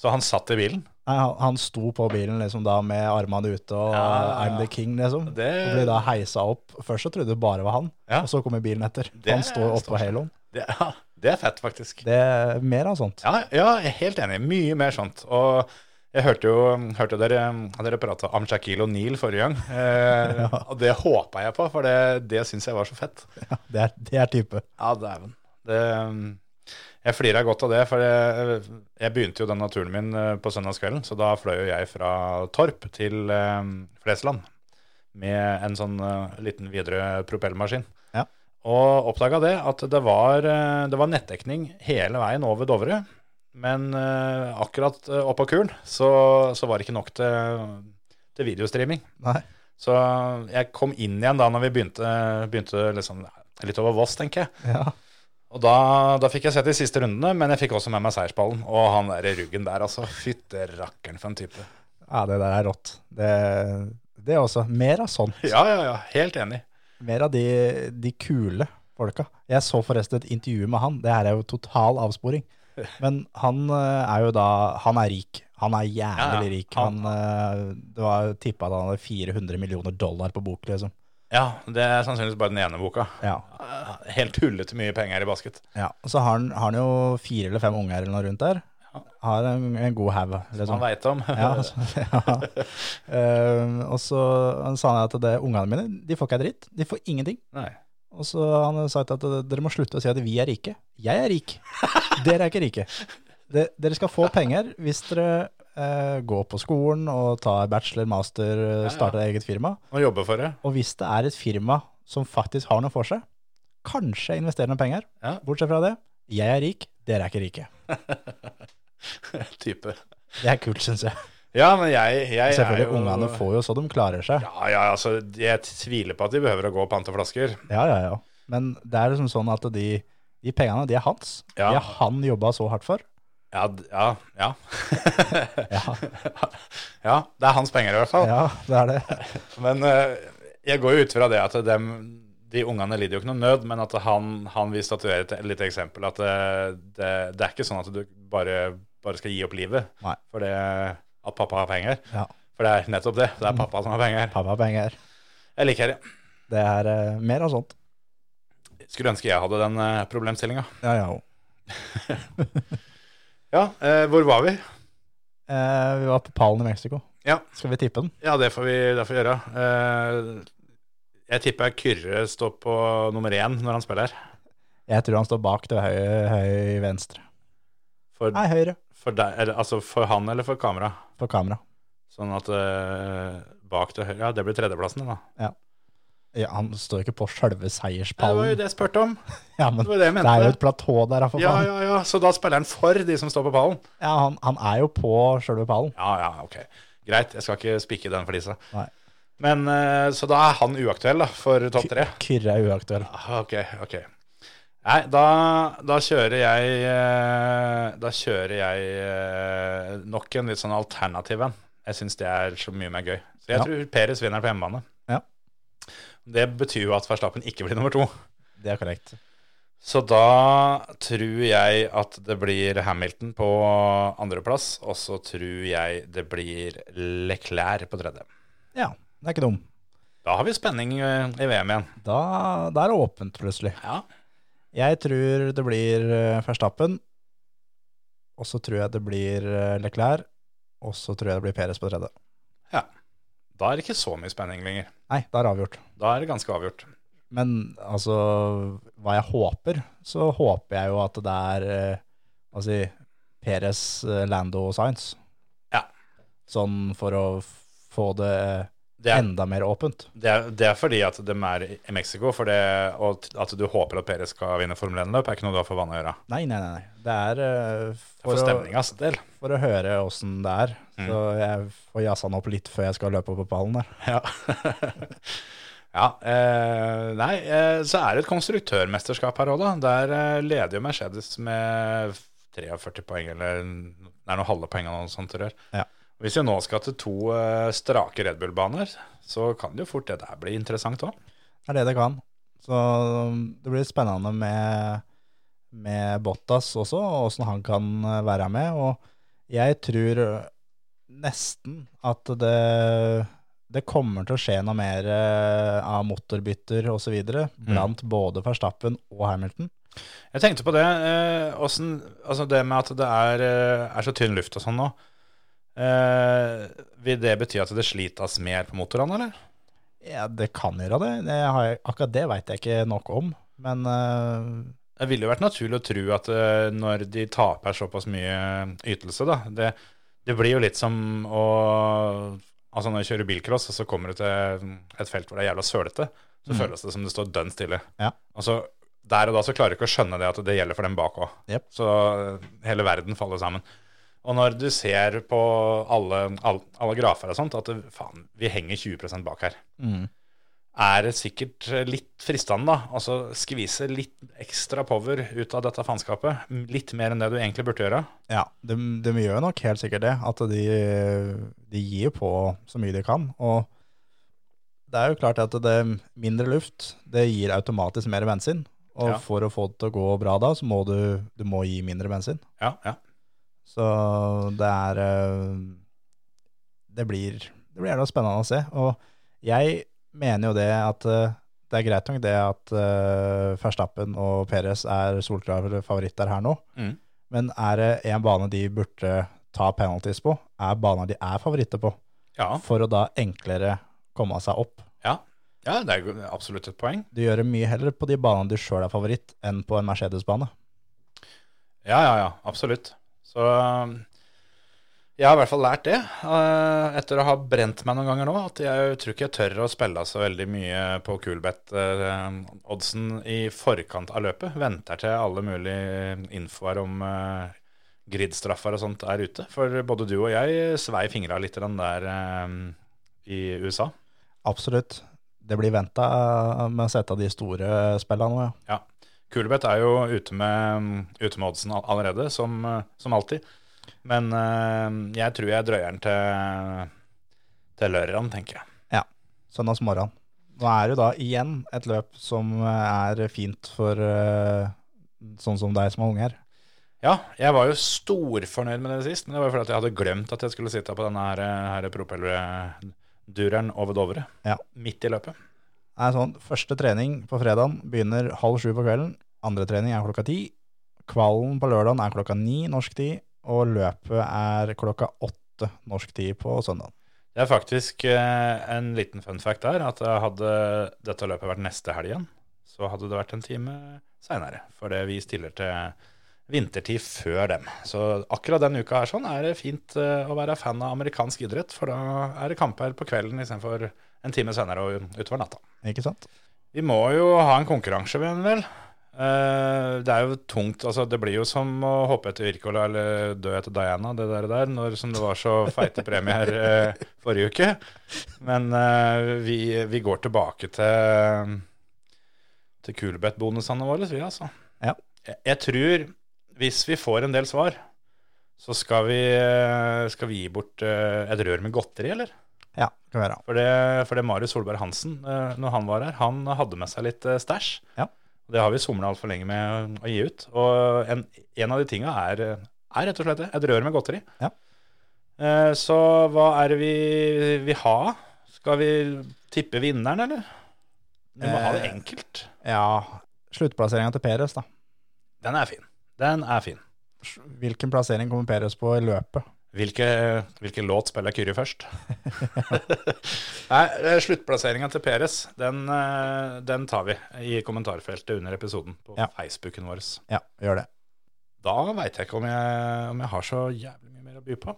A: Så han satt i bilen?
C: Nei, han, han sto på bilen liksom da med armene ute og
A: Ja, ja, ja.
C: I'm the king, liksom.
A: Det,
C: Og ble da heisa opp. Først så trodde du bare var han,
A: Ja.
C: og så kommer bilen etter.
A: Det
C: han står oppå haloen.
A: det, ja, det er fett, faktisk.
C: Det er mer av sånt.
A: Ja, ja, jeg er helt enig. Mye mer sånt. Og Jeg hørte jo hørte dere, dere prata om Shaquille O'Neill forrige gang. Eh, Og det håpa jeg på, for det, det syns jeg var så fett.
C: Det er, det er type.
A: Ja, dæven. Det, jeg flira godt av det, for jeg, jeg begynte jo denne turen min eh, på søndagskvelden. Så da fløy jo jeg fra Torp til eh, Flesland med en sånn eh, liten videre propellmaskin.
C: Ja.
A: Og oppdaga det at det var, det var nettdekning hele veien over Dovre. Men akkurat oppå kuren så, så var det ikke nok til, til videostreaming.
C: Nei.
A: Så jeg kom inn igjen da når vi begynte, begynte liksom, litt over Voss, tenker jeg.
C: Ja.
A: Og da, da fikk jeg sett de siste rundene, men jeg fikk også med meg seiersballen. Og han der i ruggen der, altså. Fytte rakkeren for en type.
C: ja, det der er rått. Det, det også. Mer av sånt.
A: Ja, ja, ja. Helt enig.
C: Mer av de, de kule folka. Jeg så forresten et intervju med han. Det her er jo total avsporing. Men han eh, er jo da Han er rik. Han er jævlig
A: Ja, ja.
C: rik. Han, eh, det var tippa at han hadde 400 millioner dollar på bok, liksom.
A: Ja, det er sannsynligvis bare den ene boka.
C: Ja.
A: Helt tullete mye penger i basket.
C: ja. Og så har han, har han jo fire eller fem unger eller noe rundt der. Har en, en god haug.
A: Som han veit om.
C: Ja, så, ja. Uh, og så sa han at det, ungene mine de får ikke ei dritt. De får ingenting.
A: Nei.
C: Og så har han sagt at dere må slutte å si at vi er rike. Jeg er rik. Dere er ikke rike. De, dere skal få penger hvis dere eh, går på skolen og ta bachelor, master, starte
A: ja.
C: starter eget firma.
A: Og jobbe for det.
C: Og hvis det er et firma som faktisk har noe for seg, kanskje investere noen penger.
A: Ja.
C: Bortsett fra det, jeg er rik, dere er ikke rike.
A: Type.
C: Det er kult, syns jeg.
A: Ja, men jeg, jeg
C: Selvfølgelig,
A: er jo
C: ungene får jo så de klarer seg.
A: Ja, ja, altså, jeg tviler på at de behøver å gå og pante flasker.
C: Ja, ja, ja. Men det er liksom sånn at de, de pengene, de er hans.
A: Ja.
C: De har han jobba så hardt for.
A: Ja, ja, ja.
C: Ja,
A: ja, det er hans penger i hvert fall.
C: ja det er det.
A: Men eh, jeg går jo ut fra det at dem, de ungene lider jo ikke noe nød, men at han, han vil statuere et lite eksempel. At det, det, det er ikke sånn at du bare, bare skal gi opp livet
C: Nei.
A: for det at pappa har penger.
C: Ja.
A: For det er nettopp det. Det er pappa som har penger.
C: Pappa har penger.
A: Jeg liker det.
C: Det er uh, mer av sånt.
A: Skulle ønske jeg hadde den uh, problemstillinga.
C: Ja, ja.
A: Ja, eh, hvor var vi?
C: Eh, vi var på pallen i Mexico.
A: Ja.
C: Skal vi tippe den?
A: Ja, det får vi, det får gjøre. Eh, jeg tipper Kyrre står på nummer én når han spiller.
C: Jeg tror han står bak til høy, høy venstre.
A: For,
C: Nei, høyre.
A: for, deg, eller, altså for han eller for kamera?
C: For kamera.
A: Sånn at eh, bak til høyre Ja, det blir tredjeplassen, da.
C: Ja, han står ikke på sjølve
A: Det var jo det jeg spurte om.
C: Ja, men
A: Det det
C: det er jo et platå der, for
A: Ja, ja, ja. Så da spiller han for de som står på pallen?
C: Ja, han, han er jo på sjølve pallen.
A: Ja, ja, ok. Greit, jeg skal ikke spikke den flisa.
C: Nei.
A: Men eh, Så da er han uaktuell, da, for topp tre?
C: Kyrre er uaktuell.
A: Ah, Ok, ok. Nei, da, da kjører jeg eh, Da kjører jeg eh, nok en litt sånn alternativ en. Jeg syns det er så mye mer gøy. Så jeg
C: Ja.
A: tror Peres vinner på hjemmebane.
C: Ja.
A: Det betyr jo at Verstappen ikke blir nummer to.
C: Det er korrekt.
A: Så da tror jeg at det blir Hamilton på andreplass, og så tror jeg det blir Leclerc på tredje.
C: Ja, det er ikke dum.
A: Da har vi spenning eh, i VM igjen.
C: Da, da er det åpent, plutselig.
A: Ja.
C: Jeg tror det blir eh, Verstappen, og så tror jeg det blir eh, Leclerc, og så tror jeg det blir Peres på tredje.
A: Da er det ikke så mye spenning lenger.
C: Nei, da er det avgjort.
A: Da er det ganske avgjort.
C: Men altså, hva jeg håper, så håper jeg jo at det er eh, hva si, Perez, eh, Lando og Sainz.
A: Ja.
C: Sånn for å få Det
A: er,
C: enda mer åpent.
A: det er, det er fordi at de er i Mexico, det, og at du håper at Perez skal vinne Formel 1-løp, er ikke noe du har for vane å gjøre.
C: Nei, nei, nei. Det er uh,
A: For,
C: for,
A: stemningas del.
C: for å høre åssen det er.
A: Mm.
C: Så jeg får jazza den opp litt før jeg skal løpe på pallen der.
A: Ja. ja eh, nei, eh, så er det et konstruktørmesterskap her òg, da. Der eh, leder jo Mercedes med 43 poeng, eller det er noen halve poeng eller noe sånt. Tror jeg.
C: Ja.
A: Hvis vi nå skal til to eh, strake Red Bull-baner, så kan det jo fort det der bli interessant òg.
C: Det er det det kan. Så um, det blir spennende med, med Bottas også, og åssen han kan eh, være med. Og jeg tror nesten at det, det kommer til å skje noe mer eh, av motorbytter osv. blant både Verstappen og Hamilton.
A: Jeg tenkte på det, eh, åssen- altså det med at det er, er så tynn luft og sånn nå. Eh, vil det bety at det slites mer på motorene, eller?
C: Ja, det kan gjøre det. det har jeg, akkurat det veit jeg ikke nok om. Men eh,
A: Det ville jo vært naturlig å tro at eh, når de taper såpass mye ytelse, da Det, det blir jo litt som å Altså når jeg kjører bilcross, og så kommer du til et felt hvor det er jævla sølete, så føles det som det står dønn stille.
C: Ja.
A: Altså, der og da så klarer du ikke å skjønne det at det gjelder for dem bak òg.
C: Yep.
A: Så eh, hele verden faller sammen. Og når du ser på alle, alle, alle grafer og sånt, at det, faen, vi henger 20% bak her, er det sikkert litt fristende, da. Altså skvise litt ekstra power ut av dette faenskapet. Litt mer enn det du egentlig burde gjøre.
C: ja, de, de gjør nok helt sikkert det. At de, de gir på så mye de kan. Og det er jo klart at det mindre luft, det gir automatisk mer bensin. Og
A: Ja.
C: for å få det til å gå bra da, så må du, du må gi mindre bensin.
A: Ja, ja.
C: Så det er eh, Det blir, det blir jævla spennende å se. Og jeg mener jo det at eh, det er greit nok det at uh, Verstappen og Perez er solklare favoritter her nå.
A: Mm.
C: Men er det en bane de burde ta penalties på, er baner de er favoritter på.
A: Ja,
C: For å da enklere komme seg opp.
A: ja. ja det er absolutt et poeng.
C: Du gjør det mye heller på de banene du sjøl er favoritt, enn på en Mercedes-bane.
A: Ja, ja, ja, absolutt. Så um, jeg har i hvert fall lært det, eh, etter å ha brent meg noen ganger nå, at jeg tror ikke jeg tør å spille så veldig mye på Coolbet-oddsen i forkant av løpet. Venter til alle mulige infoer om uh, gridstraffer og sånt er ute. For både du og jeg svei fingra litt den der eh, i USA.
C: Absolutt. Det blir venta med å sette de store spillene nå, ja.
A: Ja. Coolbet er jo ute med, ute med oddsen allerede, som, eh, som alltid. Men eh, jeg tror jeg drøyer den til, til lørdagen, tenker jeg.
C: Ja, søndagsmorgen. Nå er det jo da igjen et løp som er fint for eh, sånn som deg som har unger.
A: Ja, jeg var jo storfornøyd med det sist, men det var jo fordi at jeg hadde glemt at jeg skulle sitte på denne her, her over Dovre.
C: Ja.
A: Midt i løpet.
C: Er sånn, Første trening på fredagen begynner halv sju på kvelden. Andre trening er klokka ti. Kvalen på lørdagen er klokka ni norsk tid. Og løpet er klokka åtte norsk tid på søndag.
A: Det er faktisk eh, en liten fun fact der, at hadde dette løpet vært neste helg igjen, så hadde det vært en time seinere. For det vi stiller til vintertid før dem. Så akkurat den uka her sånn er det fint eh, å være fan av amerikansk idrett, for da er det kamper på kvelden istedenfor en time senere og utover natta.
C: Ikke sant?
A: Vi må jo ha en konkurranse, vel. Eh, det er jo tungt. altså Det blir jo som å hoppe etter Wirkola eller dø etter Diana, det der, der når, som det var så feite premier eh, forrige uke. Men eh, vi, vi går tilbake til til Coolbet-bonusene våre, vi, altså.
C: Ja.
A: Jeg, jeg tror, hvis vi får en del svar, så skal vi, skal vi gi bort et rør med godteri, eller?
C: Ja, det kan være.
A: For det, for det Marius Solberg Hansen, eh, når han var her, han hadde med seg litt eh, stæsj.
C: Ja.
A: Det har vi somla altfor lenge med å gi ut. Og en, en av de tinga er, er rett og slett det, et rør med godteri.
C: Ja.
A: Eh, Så hva er det vi vil ha? Skal vi tippe vinneren, eller? Vi må ha det enkelt.
C: Ja, sluttplasseringa til Peres, da.
A: Den er fin. Den er fin.
C: Hvilken plassering kommer Peres på i løpet?
A: Hvilke, hvilke låt spiller Kyrre først? Nei, eh, Sluttplasseringa til Peres, den, eh, den tar vi i kommentarfeltet under episoden på
C: Ja.
A: Facebooken vår.
C: Ja, gjør det.
A: Da veit jeg ikke om jeg, om jeg har så jævlig mye mer å by på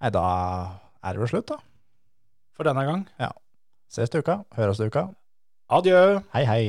C: Nei, da er det vel slutt, da.
A: for denne gang. Ja.
C: Ses til uka. Høres til uka.
A: Adjø!
C: Hei, hei.